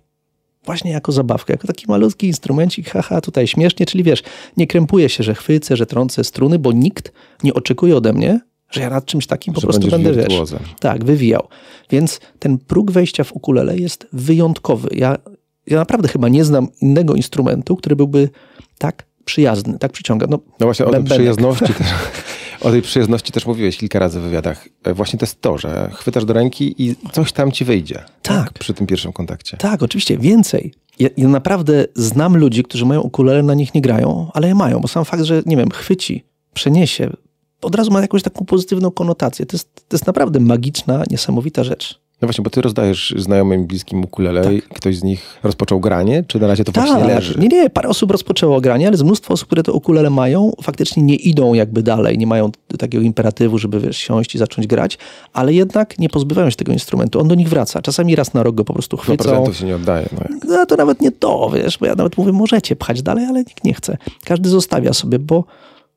Właśnie jako zabawkę, jako taki malutki instrumencik, haha, tutaj śmiesznie, czyli wiesz, nie krępuję się, że chwycę, że trącę struny, bo nikt nie oczekuje ode mnie, że ja nad czymś takim po prostu będę, wiesz, tak, wywijał. Więc ten próg wejścia w ukulele jest wyjątkowy. Ja, ja naprawdę chyba nie znam innego instrumentu, który byłby tak przyjazny, tak przyciąga. No, no właśnie o tej przyjazności też, [LAUGHS] o tej przyjazności też mówiłeś kilka razy w wywiadach. E, właśnie to jest to, że chwytasz do ręki i coś tam ci wyjdzie. Tak. tak przy tym pierwszym kontakcie. Tak, oczywiście. Więcej. Ja, ja, naprawdę znam ludzi, którzy mają ukulele, na nich nie grają, ale je mają, bo sam fakt, że nie wiem, chwyci, przeniesie, od razu ma jakąś taką pozytywną konotację. To jest, to jest naprawdę magiczna, niesamowita rzecz. No właśnie, bo ty rozdajesz znajomym bliskim ukulele tak. ktoś z nich rozpoczął granie, czy na razie to tak, właśnie leży? Nie, nie, parę osób rozpoczęło granie, ale z mnóstwo osób, które to ukulele mają, faktycznie nie idą jakby dalej, nie mają takiego imperatywu, żeby wiesz, siąść i zacząć grać, ale jednak nie pozbywają się tego instrumentu. On do nich wraca. Czasami raz na rok go po prostu chwycą. Do prezentów się nie oddaje. No. no to nawet nie to, wiesz, bo ja nawet mówię, możecie pchać dalej, ale nikt nie chce. Każdy zostawia sobie, bo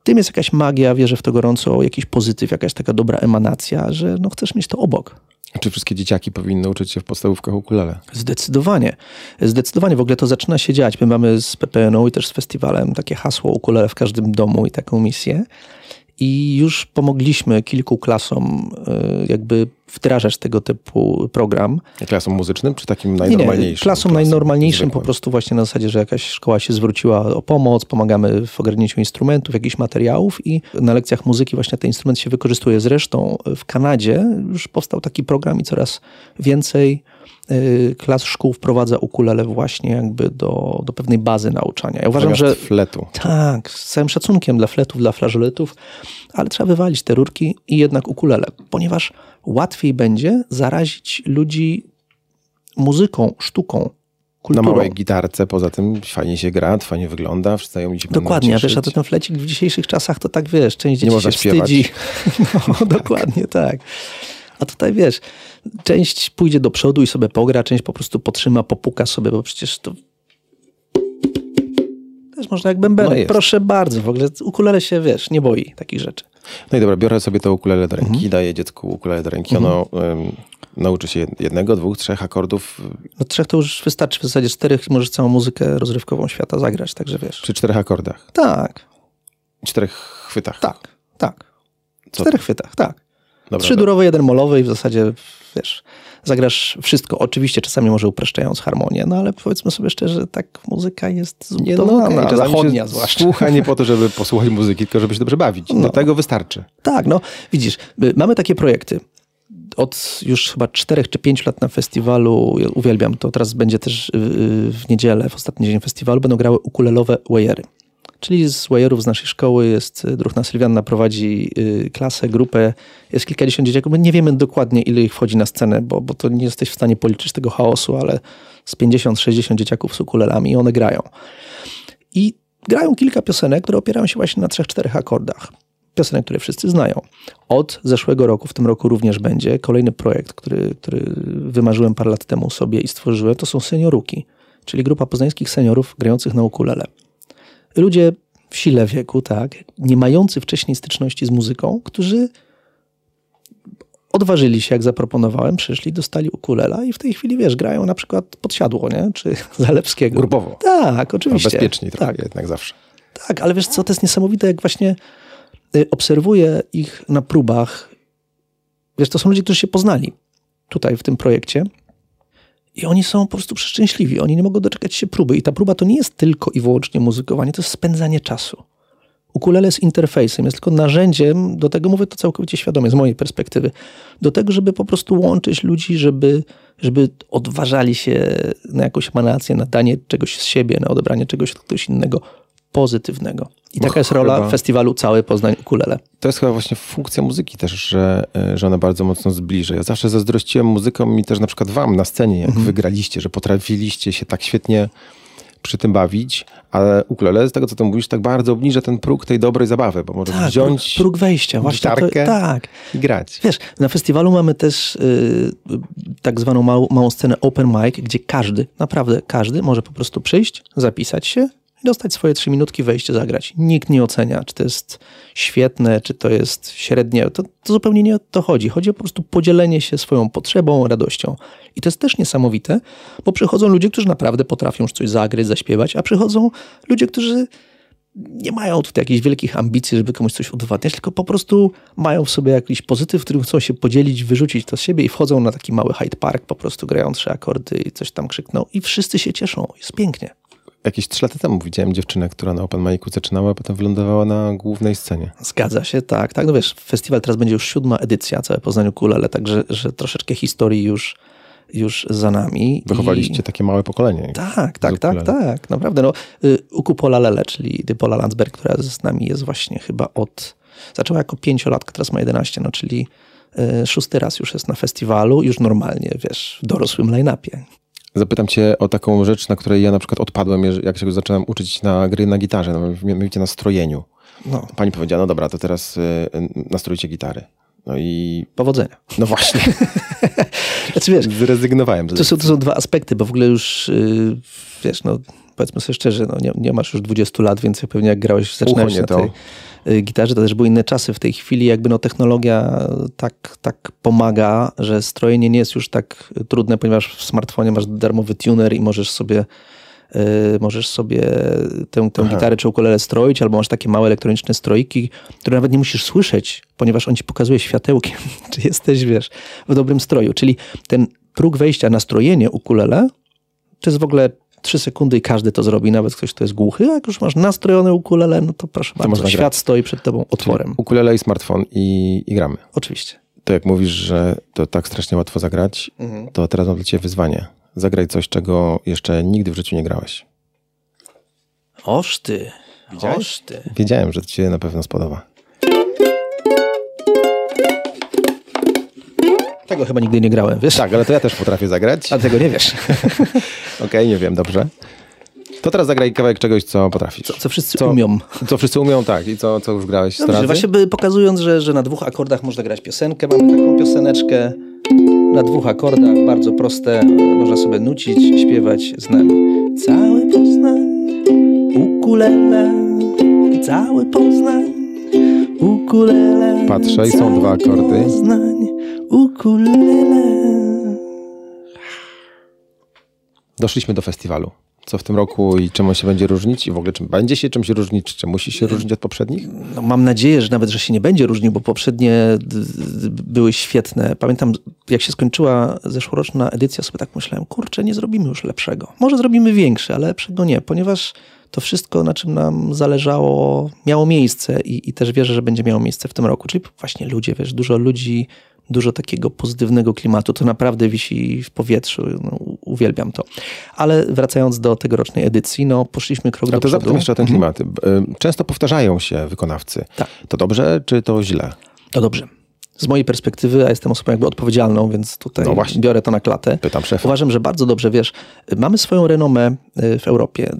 tym jest jakaś magia, wierzę w to gorąco, jakiś pozytyw, jakaś taka dobra emanacja, że no chcesz mieć to obok. Czy wszystkie dzieciaki powinny uczyć się w podstawówkach ukulele? Zdecydowanie. Zdecydowanie. W ogóle to zaczyna się dziać. My mamy z PPN-u i też z festiwalem takie hasło ukulele w każdym domu i taką misję. I już pomogliśmy kilku klasom y, jakby wdrażać tego typu program. Klasom muzycznym, czy takim najnormalniejszym? Nie, nie. Klasom najnormalniejszym po prostu właśnie na zasadzie, że jakaś szkoła się zwróciła o pomoc, pomagamy w ogarnięciu instrumentów, jakichś materiałów i na lekcjach muzyki właśnie ten instrument się wykorzystuje. Zresztą w Kanadzie już powstał taki program i coraz więcej klas szkół wprowadza ukulele właśnie jakby do, do pewnej bazy nauczania. Ja uważam, że fletu. Tak, z całym szacunkiem dla fletów, dla flażoletów, ale trzeba wywalić te rurki i jednak ukulele, ponieważ łatwiej będzie zarazić ludzi muzyką, sztuką, Kulturą. Na małej gitarce, poza tym fajnie się gra, fajnie wygląda, wszyscy mi się Dokładnie, a wiesz, a to ten flecik w dzisiejszych czasach to tak wiesz, część dzieci się wstydzi. [LAUGHS] No, dokładnie, tak. A tutaj wiesz, część pójdzie do przodu i sobie pogra, część po prostu potrzyma, popuka sobie, bo przecież to też można jak bębenek. No Proszę bardzo, w ogóle ukulele się, wiesz, nie boi takich rzeczy. No i dobra, biorę sobie to ukulele do ręki, mhm. daję dziecku ukulele do ręki, mhm. ono um, nauczy się jednego, dwóch, trzech akordów. No trzech to już wystarczy, w zasadzie czterech i możesz całą muzykę rozrywkową świata zagrać, także wiesz. Przy czterech akordach? Tak. Czterech chwytach? Tak, tak. Co czterech chwytach, tak. Dobra, Trzy durowe, jeden molowy i w zasadzie, wiesz, zagrasz wszystko. Oczywiście czasami może upraszczając harmonię, no ale powiedzmy sobie szczerze, tak muzyka jest zbudowana, no, okay. zachodnia zwłaszcza. Słucha nie po to, żeby [LAUGHS] posłuchać muzyki, tylko żeby się dobrze bawić. No. Do tego wystarczy. Tak, no widzisz, mamy takie projekty. od już chyba 4 czy 5 lat na festiwalu, ja uwielbiam to, teraz będzie też w niedzielę, w ostatni dzień festiwalu, będą grały ukulelowe wajery. Czyli z wajerów z naszej szkoły jest druhna Sylwianna, prowadzi y, klasę, grupę, jest kilkadziesiąt dzieciaków. My nie wiemy dokładnie, ile ich wchodzi na scenę, bo, bo to nie jesteś w stanie policzyć tego chaosu, ale z 50-60 dzieciaków z ukulelami i one grają. I grają kilka piosenek, które opierają się właśnie na trzech, czterech akordach piosenek, które wszyscy znają. Od zeszłego roku, w tym roku również będzie kolejny projekt, który, który wymarzyłem parę lat temu sobie i stworzyłem, to są senioruki, czyli grupa poznańskich seniorów grających na ukulele. Ludzie w sile wieku, tak, nie mający wcześniej styczności z muzyką, którzy odważyli się, jak zaproponowałem, przyszli, dostali ukulela i w tej chwili, wiesz, grają na przykład podsiadło, nie? Czy [LAUGHS] Zalewskiego. Grupowo. Tak, oczywiście. No, bezpieczniej trochę tak. jednak zawsze. Tak, ale wiesz co, to jest niesamowite, jak właśnie Y, obserwuję ich na próbach. Wiesz, to są ludzie, którzy się poznali tutaj w tym projekcie. I oni są po prostu przeszczęśliwi. Oni nie mogą doczekać się próby. I ta próba to nie jest tylko i wyłącznie muzykowanie, to jest spędzanie czasu. Ukulele jest interfejsem, jest tylko narzędziem, do tego mówię to całkowicie świadomie, z mojej perspektywy, do tego, żeby po prostu łączyć ludzi, żeby, żeby odważali się na jakąś emanację, na danie czegoś z siebie, na odebranie czegoś od kogoś innego pozytywnego. I taka jest rola chyba, festiwalu Cały Poznań Ukulele. To jest chyba właśnie funkcja muzyki też, że, e, że ona bardzo mocno zbliża. Ja zawsze zazdrościłem muzykom i też na przykład wam na scenie, jak mhm. wygraliście, że potrafiliście się tak świetnie przy tym bawić, ale ukulele, z tego co ty mówisz, tak bardzo obniża ten próg tej dobrej zabawy, bo możesz tak, wziąć próg wejścia, właśnie to, tak. i grać. Wiesz, na festiwalu mamy też y, tak zwaną małą, małą scenę open mic, gdzie każdy, naprawdę każdy może po prostu przyjść, zapisać się dostać swoje trzy minutki, wejść zagrać. Nikt nie ocenia, czy to jest świetne, czy to jest średnie. To, to zupełnie nie o to chodzi. Chodzi o po prostu podzielenie się swoją potrzebą, radością. I to jest też niesamowite, bo przychodzą ludzie, którzy naprawdę potrafią coś zagrać, zaśpiewać, a przychodzą ludzie, którzy nie mają tutaj jakichś wielkich ambicji, żeby komuś coś udowadniać, tylko po prostu mają w sobie jakiś pozytyw, którym chcą się podzielić, wyrzucić to z siebie i wchodzą na taki mały Hyde Park, po prostu grają trzy akordy i coś tam krzykną i wszyscy się cieszą. Jest pięknie jakieś trzy lata temu widziałem dziewczynę, która na Open Micu zaczynała, a potem wylądowała na głównej scenie. Zgadza się, tak. tak. No wiesz, festiwal teraz będzie już siódma edycja, całe Poznaniu Kulele, także że troszeczkę historii już, już za nami. Wychowaliście I... takie małe pokolenie. Tak, tak, tak, tak. Naprawdę. No, y, Ukupola Lele, czyli Dypola Landsberg, która z nami jest właśnie chyba od... Zaczęła jako pięciolatka, teraz ma 11, no czyli y, szósty raz już jest na festiwalu, już normalnie, wiesz, w dorosłym line-upie. Zapytam cię o taką rzecz, na której ja na przykład odpadłem, jak się zaczynam uczyć na gry na gitarze, no, mianowicie na strojeniu. No. Pani powiedziała, no dobra, to teraz y, nastrojcie gitary. No i... Powodzenia. No właśnie. [LAUGHS] znaczy, wiesz, Zrezygnowałem. To są, to są dwa aspekty, bo w ogóle już, yy, wiesz, no powiedzmy sobie szczerze, no, nie, nie masz już 20 lat, więc pewnie jak grałeś, zaczynałeś na tej gitarze, to też były inne czasy. W tej chwili jakby no technologia tak, tak pomaga, że strojenie nie jest już tak trudne, ponieważ w smartfonie masz darmowy tuner i możesz sobie y, możesz sobie tę, tę gitarę czy ukulele stroić, albo masz takie małe elektroniczne strojki, które nawet nie musisz słyszeć, ponieważ on ci pokazuje światełkiem, [LAUGHS] czy jesteś, wiesz, w dobrym stroju. Czyli ten próg wejścia na strojenie ukulele to jest w ogóle trzy sekundy i każdy to zrobi, nawet ktoś, kto jest głuchy. A jak już masz nastrojone ukulele, no to proszę to bardzo, świat grać. stoi przed tobą otworem. Czyli ukulele i smartfon i, i gramy. Oczywiście. To jak mówisz, że to tak strasznie łatwo zagrać, mhm. to teraz mam dla ciebie wyzwanie. Zagraj coś, czego jeszcze nigdy w życiu nie grałeś. Oż ty. Widziałeś? Oż ty. Wiedziałem, że to ci się na pewno spodoba. Tego chyba nigdy nie grałem, wiesz? Tak, ale to ja też potrafię zagrać. A tego nie wiesz. [LAUGHS] Okej, okay, nie wiem, dobrze. To teraz zagraj kawałek czegoś, co potrafisz. Co, co wszyscy co, umią. Co wszyscy umią, tak. I co, co już grałeś Dobrze, razy? Właśnie by pokazując, że, że na dwóch akordach można grać piosenkę. Mamy taką pioseneczkę na dwóch akordach, bardzo proste. Można sobie nucić, śpiewać z nami. Cały Poznań, ukulele, cały Poznań, ukulele. Patrzę i są dwa akordy. Poznań, ukulele. Doszliśmy do festiwalu. Co w tym roku i czemu się będzie różnić? I w ogóle czym będzie się czymś różnić? Czy musi się różnić od poprzednich? No, mam nadzieję, że nawet, że się nie będzie różnił, bo poprzednie były świetne. Pamiętam, jak się skończyła zeszłoroczna edycja, sobie tak myślałem, kurczę, nie zrobimy już lepszego. Może zrobimy większy, ale lepszego nie, ponieważ to wszystko, na czym nam zależało, miało miejsce i, i też wierzę, że będzie miało miejsce w tym roku. Czyli właśnie ludzie, wiesz, dużo ludzi dużo takiego pozytywnego klimatu. To naprawdę wisi w powietrzu. No, uwielbiam to. Ale wracając do tegorocznej edycji, no poszliśmy krok A do to przodu. zapytam jeszcze o ten Mhm. klimat. Y, Często powtarzają się wykonawcy. Tak. To dobrze, czy to źle? To dobrze. Z mojej perspektywy, a jestem osobą jakby odpowiedzialną, więc tutaj No biorę to na klatę. Pytam szefa. Uważam, że bardzo dobrze, wiesz, mamy swoją renomę y, w Europie.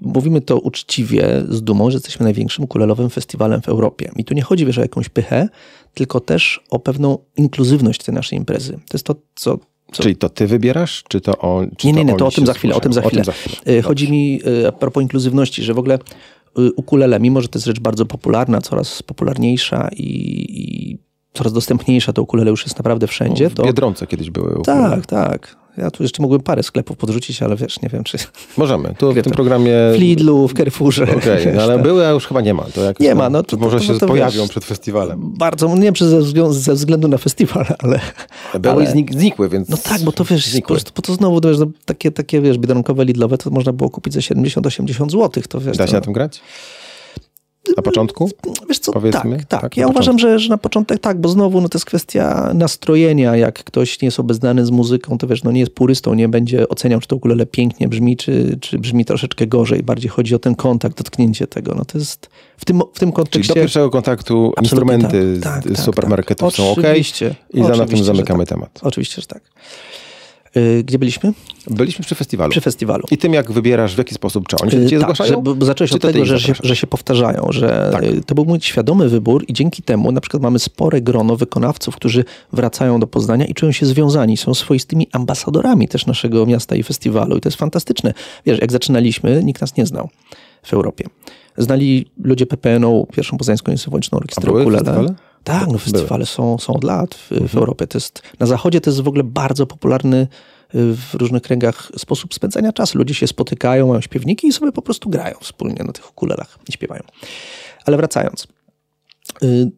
Mówimy to uczciwie, z dumą, że jesteśmy największym ukulelowym festiwalem w Europie. I tu nie chodzi, wiesz, o jakąś pychę, tylko też o pewną inkluzywność tej naszej imprezy. To jest to, co... co Czyli to ty wybierasz, czy to on? Czy nie, nie, nie, oni to o tym za chwilę, o tym za chwilę. O tym za chwilę. Chodzi mi y, a propos inkluzywności, że w ogóle y, ukulele, mimo że to jest rzecz bardzo popularna, coraz popularniejsza i, i coraz dostępniejsza, to ukulele już jest naprawdę wszędzie, W to... Biedronce kiedyś były ukulele. Tak, tak. Ja tu jeszcze mógłbym parę sklepów podrzucić, ale wiesz, nie wiem, czy Możemy. Tu w tym to. programie... w Lidlu, w Carrefourze. Okej, wiesz, no ale tak. były, a już chyba nie ma. To jakoś Nie ma, no to to- może to- się to pojawią wiesz. przed festiwalem. Bardzo, nie wiem, czy ze, zwią- ze względu na festiwal, [LAUGHS] ale... Były ale- i znik, znikły, więc... No tak, bo to wiesz, po znikły. prostu, bo to znowu, to wiesz, no, takie, takie, wiesz, biedronkowe, lidlowe, to można było kupić za 70-80 zł, to wiesz... Da się to, na tym grać? Na początku? Wiesz co, Powiedzmy, tak, tak. tak, ja uważam, że, że na początek tak, bo znowu no, to jest kwestia nastrojenia. Jak ktoś nie jest obeznany z muzyką, to wiesz, no nie jest purystą, nie będzie oceniał, czy to ukulele pięknie brzmi, czy, czy brzmi troszeczkę gorzej. Bardziej chodzi o ten kontakt, dotknięcie tego. No to jest w tym, w tym Czyli kontekście... do pierwszego kontaktu instrumenty tak, z, tak, z tak, supermarketów tak. są ok i za na tym zamykamy tak. temat. Oczywiście, że tak. Y, Gdzie byliśmy? Byliśmy przy festiwalu. Przy festiwalu. I tym, jak wybierasz, w jaki sposób, czy oni się Y, ciebie tak, zgłaszają? że, bo zacząłeś od tego, że się, że się powtarzają, że Tak. y, to był mój świadomy wybór i dzięki temu na przykład mamy spore grono wykonawców, którzy wracają do Poznania i czują się związani, są swoistymi ambasadorami też naszego miasta i festiwalu i to jest fantastyczne. Wiesz, jak zaczynaliśmy, nikt nas nie znał w Europie. Znali ludzie PPN-u, pierwszą poznańską symfoniczną A orkiestrę były ukulele. festiwale? Tak, no festiwale są, są od lat w, w Europie. To jest, na zachodzie to jest w ogóle bardzo popularny y, w różnych kręgach sposób spędzania czasu. Ludzie się spotykają, mają śpiewniki i sobie po prostu grają wspólnie na tych ukulelach i śpiewają. Ale wracając. Y,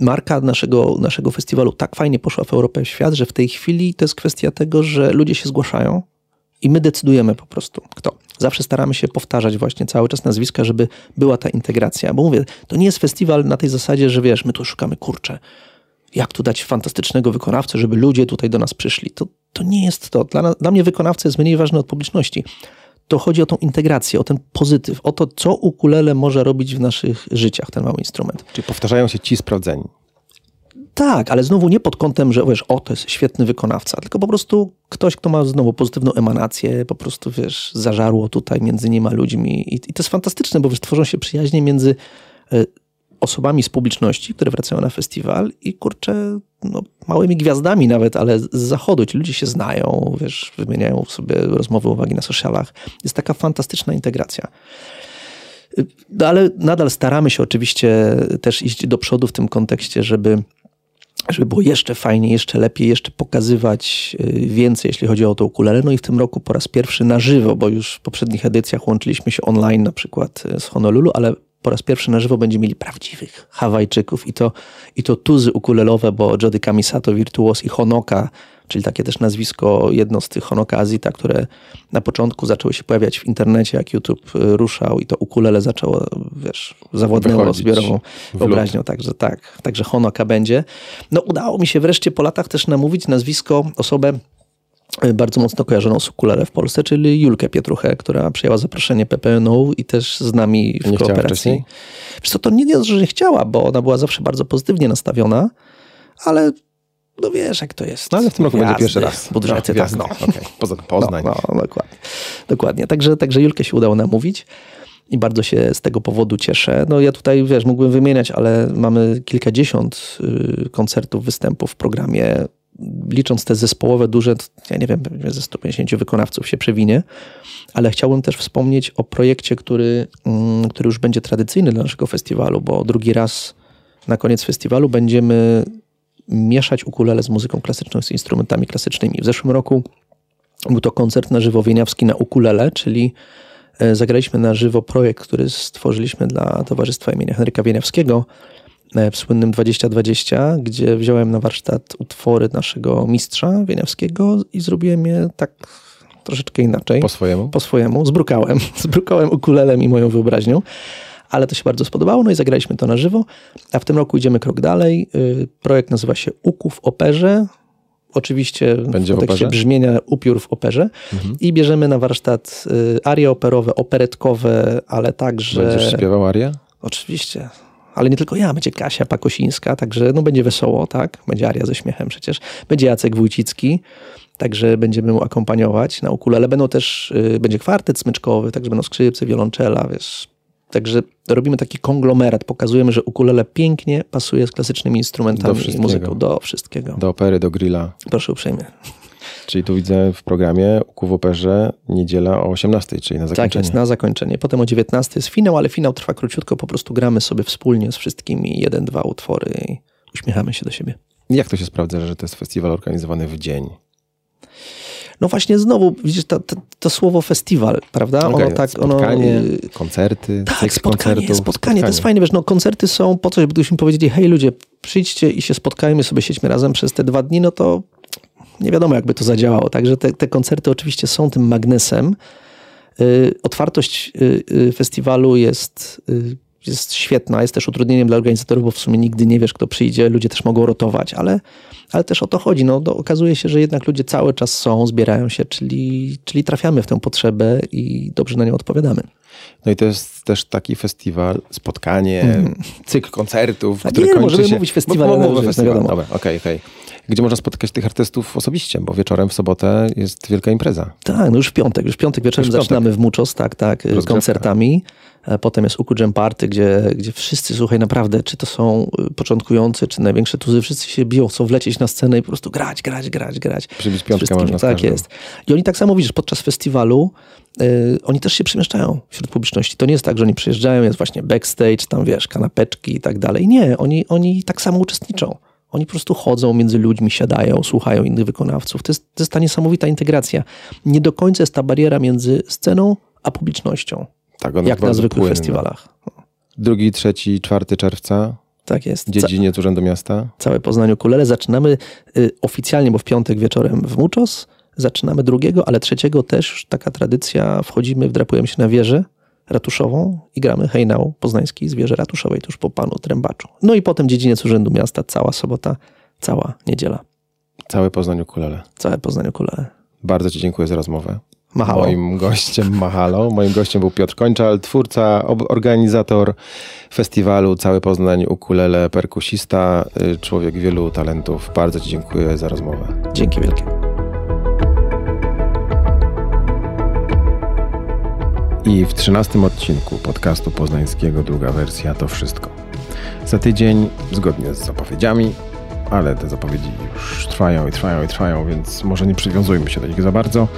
Marka naszego, naszego festiwalu tak fajnie poszła w Europę w świat, że w tej chwili to jest kwestia tego, że ludzie się zgłaszają i my decydujemy po prostu, kto. Zawsze staramy się powtarzać właśnie cały czas nazwiska, żeby była ta integracja. Bo mówię, to nie jest festiwal na tej zasadzie, że wiesz, my tu szukamy kurcze. Jak tu dać fantastycznego wykonawcę, żeby ludzie tutaj do nas przyszli? To, to nie jest to. Dla, dla mnie wykonawca jest mniej ważny od publiczności. To chodzi o tą integrację, o ten pozytyw, o to, co ukulele może robić w naszych życiach, ten mały instrument. Czyli powtarzają się ci sprawdzeni. Tak, ale znowu nie pod kątem, że wiesz, o, to jest świetny wykonawca, tylko po prostu ktoś, kto ma znowu pozytywną emanację, po prostu, wiesz, zażarło tutaj między nim a ludźmi. I, i to jest fantastyczne, bo wiesz, tworzą się przyjaźnie między e, osobami z publiczności, które wracają na festiwal i kurczę, no, małymi gwiazdami nawet, ale z zachodu. Ci ludzie się znają, wiesz, wymieniają sobie rozmowy, uwagi na socialach. Jest taka fantastyczna integracja. No, ale nadal staramy się oczywiście też iść do przodu w tym kontekście, żeby żeby było jeszcze fajniej, jeszcze lepiej, jeszcze pokazywać y, więcej, jeśli chodzi o to ukulele. No i w tym roku po raz pierwszy na żywo, bo już w poprzednich edycjach łączyliśmy się online na przykład y, z Honolulu, ale po raz pierwszy na żywo będziemy mieli prawdziwych Hawajczyków i to, i to tuzy ukulelowe, bo Jody Kamisato, Virtuos i Honoka, czyli takie też nazwisko, jedno z tych Honoka Azita, które na początku zaczęły się pojawiać w internecie, jak YouTube y, ruszał i to ukulele zaczęło, wiesz, zawładnęło zbiorową wyobraźnią, także tak, także Honoka będzie. No udało mi się wreszcie po latach też namówić nazwisko, osobę y, bardzo mocno kojarzoną z ukulele w Polsce, czyli Julkę Pietruchę, która przyjęła zaproszenie PPN-u i też z nami w Nie kooperacji. Wiesz co, to nie jest, że nie chciała, bo ona była zawsze bardzo pozytywnie nastawiona, ale no wiesz, jak to jest. No ale w tym roku będzie Gwiazdy, pierwszy raz. Budżety, no, tak, no. [LAUGHS] Okej, Poza Poznań. No, no, dokładnie. dokładnie. Także, także Julkę się udało namówić i bardzo się z tego powodu cieszę. No ja tutaj, wiesz, mógłbym wymieniać, ale mamy kilkadziesiąt y, koncertów, występów w programie. Licząc te zespołowe, duże, ja nie wiem, pewnie ze 150 wykonawców się przewinie, ale chciałbym też wspomnieć o projekcie, który, mm, który już będzie tradycyjny dla naszego festiwalu, bo drugi raz na koniec festiwalu będziemy mieszać ukulele z muzyką klasyczną, z instrumentami klasycznymi. W zeszłym roku był to koncert na żywo wieniawski na ukulele, czyli e, zagraliśmy na żywo projekt, który stworzyliśmy dla Towarzystwa imienia Henryka Wieniawskiego e, w słynnym 2020, gdzie wziąłem na warsztat utwory naszego mistrza Wieniawskiego i zrobiłem je tak troszeczkę inaczej Po swojemu? po swojemu, zbrukałem. [LAUGHS] Zbrukałem ukulelem i moją wyobraźnią. Ale to się bardzo spodobało, no i zagraliśmy to na żywo, a w tym roku idziemy krok dalej. Y, projekt nazywa się Uku w operze. Oczywiście Będzie w w kontekście operze? brzmienia upiór w operze i bierzemy na warsztat y, arie operowe, operetkowe, ale także... Będziesz śpiewał arię? Oczywiście. Ale nie tylko ja, będzie Kasia Pakosińska, także no będzie wesoło, tak? Będzie Aria ze śmiechem przecież. Będzie Jacek Wójcicki, także będziemy mu akompaniować na ukulele. Będą też, y, będzie kwartet smyczkowy, także będą skrzypce, wiolonczela, wiesz. Także robimy taki konglomerat, pokazujemy, że ukulele pięknie pasuje z klasycznymi instrumentami i muzyką. Do wszystkiego. Do opery, do grilla. Proszę uprzejmie. [LAUGHS] Czyli tu widzę w programie Uku w operze niedziela o 18, czyli na Tak zakończenie. jest, na zakończenie. Potem o 19 jest finał, ale finał trwa króciutko, po prostu gramy sobie wspólnie z wszystkimi jeden, dwa utwory i uśmiechamy się do siebie. Jak to się sprawdza, że to jest festiwal organizowany w dzień? No właśnie znowu, widzisz, to, to, to słowo festiwal, prawda? Okej, ono tak, spotkanie, ono... y, koncerty, Tak, spotkanie, koncertów. spotkanie, to jest fajne, wiesz, no koncerty są po to, żebyśmy powiedzieli, hej ludzie, przyjdźcie i się spotkajmy, sobie siedźmy razem przez te dwa dni, no to nie wiadomo, jakby to zadziałało. Także te, te koncerty oczywiście są tym magnesem. Y, otwartość y, festiwalu jest, jest świetna, jest też utrudnieniem dla organizatorów, bo w sumie nigdy nie wiesz, kto przyjdzie, ludzie też mogą rotować, ale, ale też o to chodzi. No, do, okazuje się, że jednak ludzie cały czas są, zbierają się, czyli, czyli trafiamy w tę potrzebę i dobrze na nią odpowiadamy. No i to jest też taki festiwal, spotkanie, cykl koncertów, A który Mhm. nie, kończy możemy się... mówić festiwal, że- no festiwal. Dobra, okej, okej. Gdzie można spotykać tych artystów osobiście, bo wieczorem w sobotę jest wielka impreza. Tak, no już w piątek, już w piątek wieczorem Już w piątek. zaczynamy w Muchos, tak, tak, Rozgrzewka. koncertami. E, Potem jest Uku Jam Party, gdzie, gdzie wszyscy, słuchaj, naprawdę, czy to są y, początkujący, czy największe tuzy, wszyscy się biją, chcą wlecieć na scenę i po prostu grać, grać, grać, grać. Przybić Z piątkę można z Tak jest. I oni tak samo, widzisz, podczas festiwalu y, oni też się przemieszczają wśród publiczności. To nie jest tak, że oni przyjeżdżają, jest właśnie backstage, tam wiesz, kanapeczki i tak dalej. Nie, oni, oni tak samo uczestniczą. Oni po prostu chodzą między ludźmi, siadają, słuchają innych wykonawców. To jest, to jest ta niesamowita integracja. Nie do końca jest ta bariera między sceną a publicznością, Tak, jak na zwykłych płynna. festiwalach. Drugi, trzeci, czwarty czerwca, Tak jest. Ca- dziedziniec Urzędu Miasta. całe Poznanie ukulele. Zaczynamy y, oficjalnie, bo w piątek wieczorem w Muchos. Zaczynamy drugiego, ale trzeciego też taka tradycja. Wchodzimy, wdrapujemy się na wieżę ratuszową i gramy hejnał poznański z wieży ratuszowej tuż po panu Trębaczu. No i potem dziedziniec Urzędu Miasta, cała sobota, cała niedziela. Całe Poznań Ukulele. Całe Poznanie ukulele. Bardzo Ci dziękuję za rozmowę. Mahalo. Moim gościem Mahalo. Moim gościem był Piotr Kończal, twórca, organizator festiwalu Cały Poznań Ukulele, perkusista, y, człowiek wielu talentów. Bardzo Ci dziękuję za rozmowę. Dzięki wielkie. I w trzynastym odcinku podcastu poznańskiego druga wersja to wszystko. Za tydzień, zgodnie z zapowiedziami, ale te zapowiedzi już trwają i trwają i trwają, więc może nie przywiązujmy się do nich za bardzo.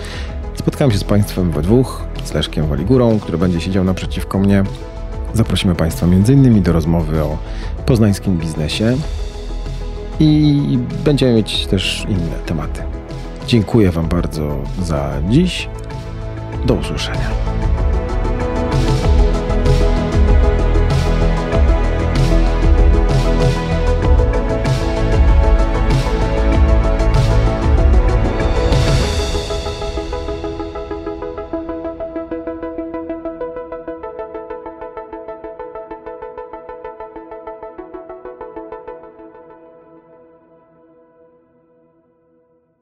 Spotkałem się z Państwem we dwóch, z Leszkiem Waligurą, który będzie siedział naprzeciwko mnie. Zaprosimy Państwa m.in. do rozmowy o poznańskim biznesie i będziemy mieć też inne tematy. Dziękuję Wam bardzo za dziś. Do usłyszenia.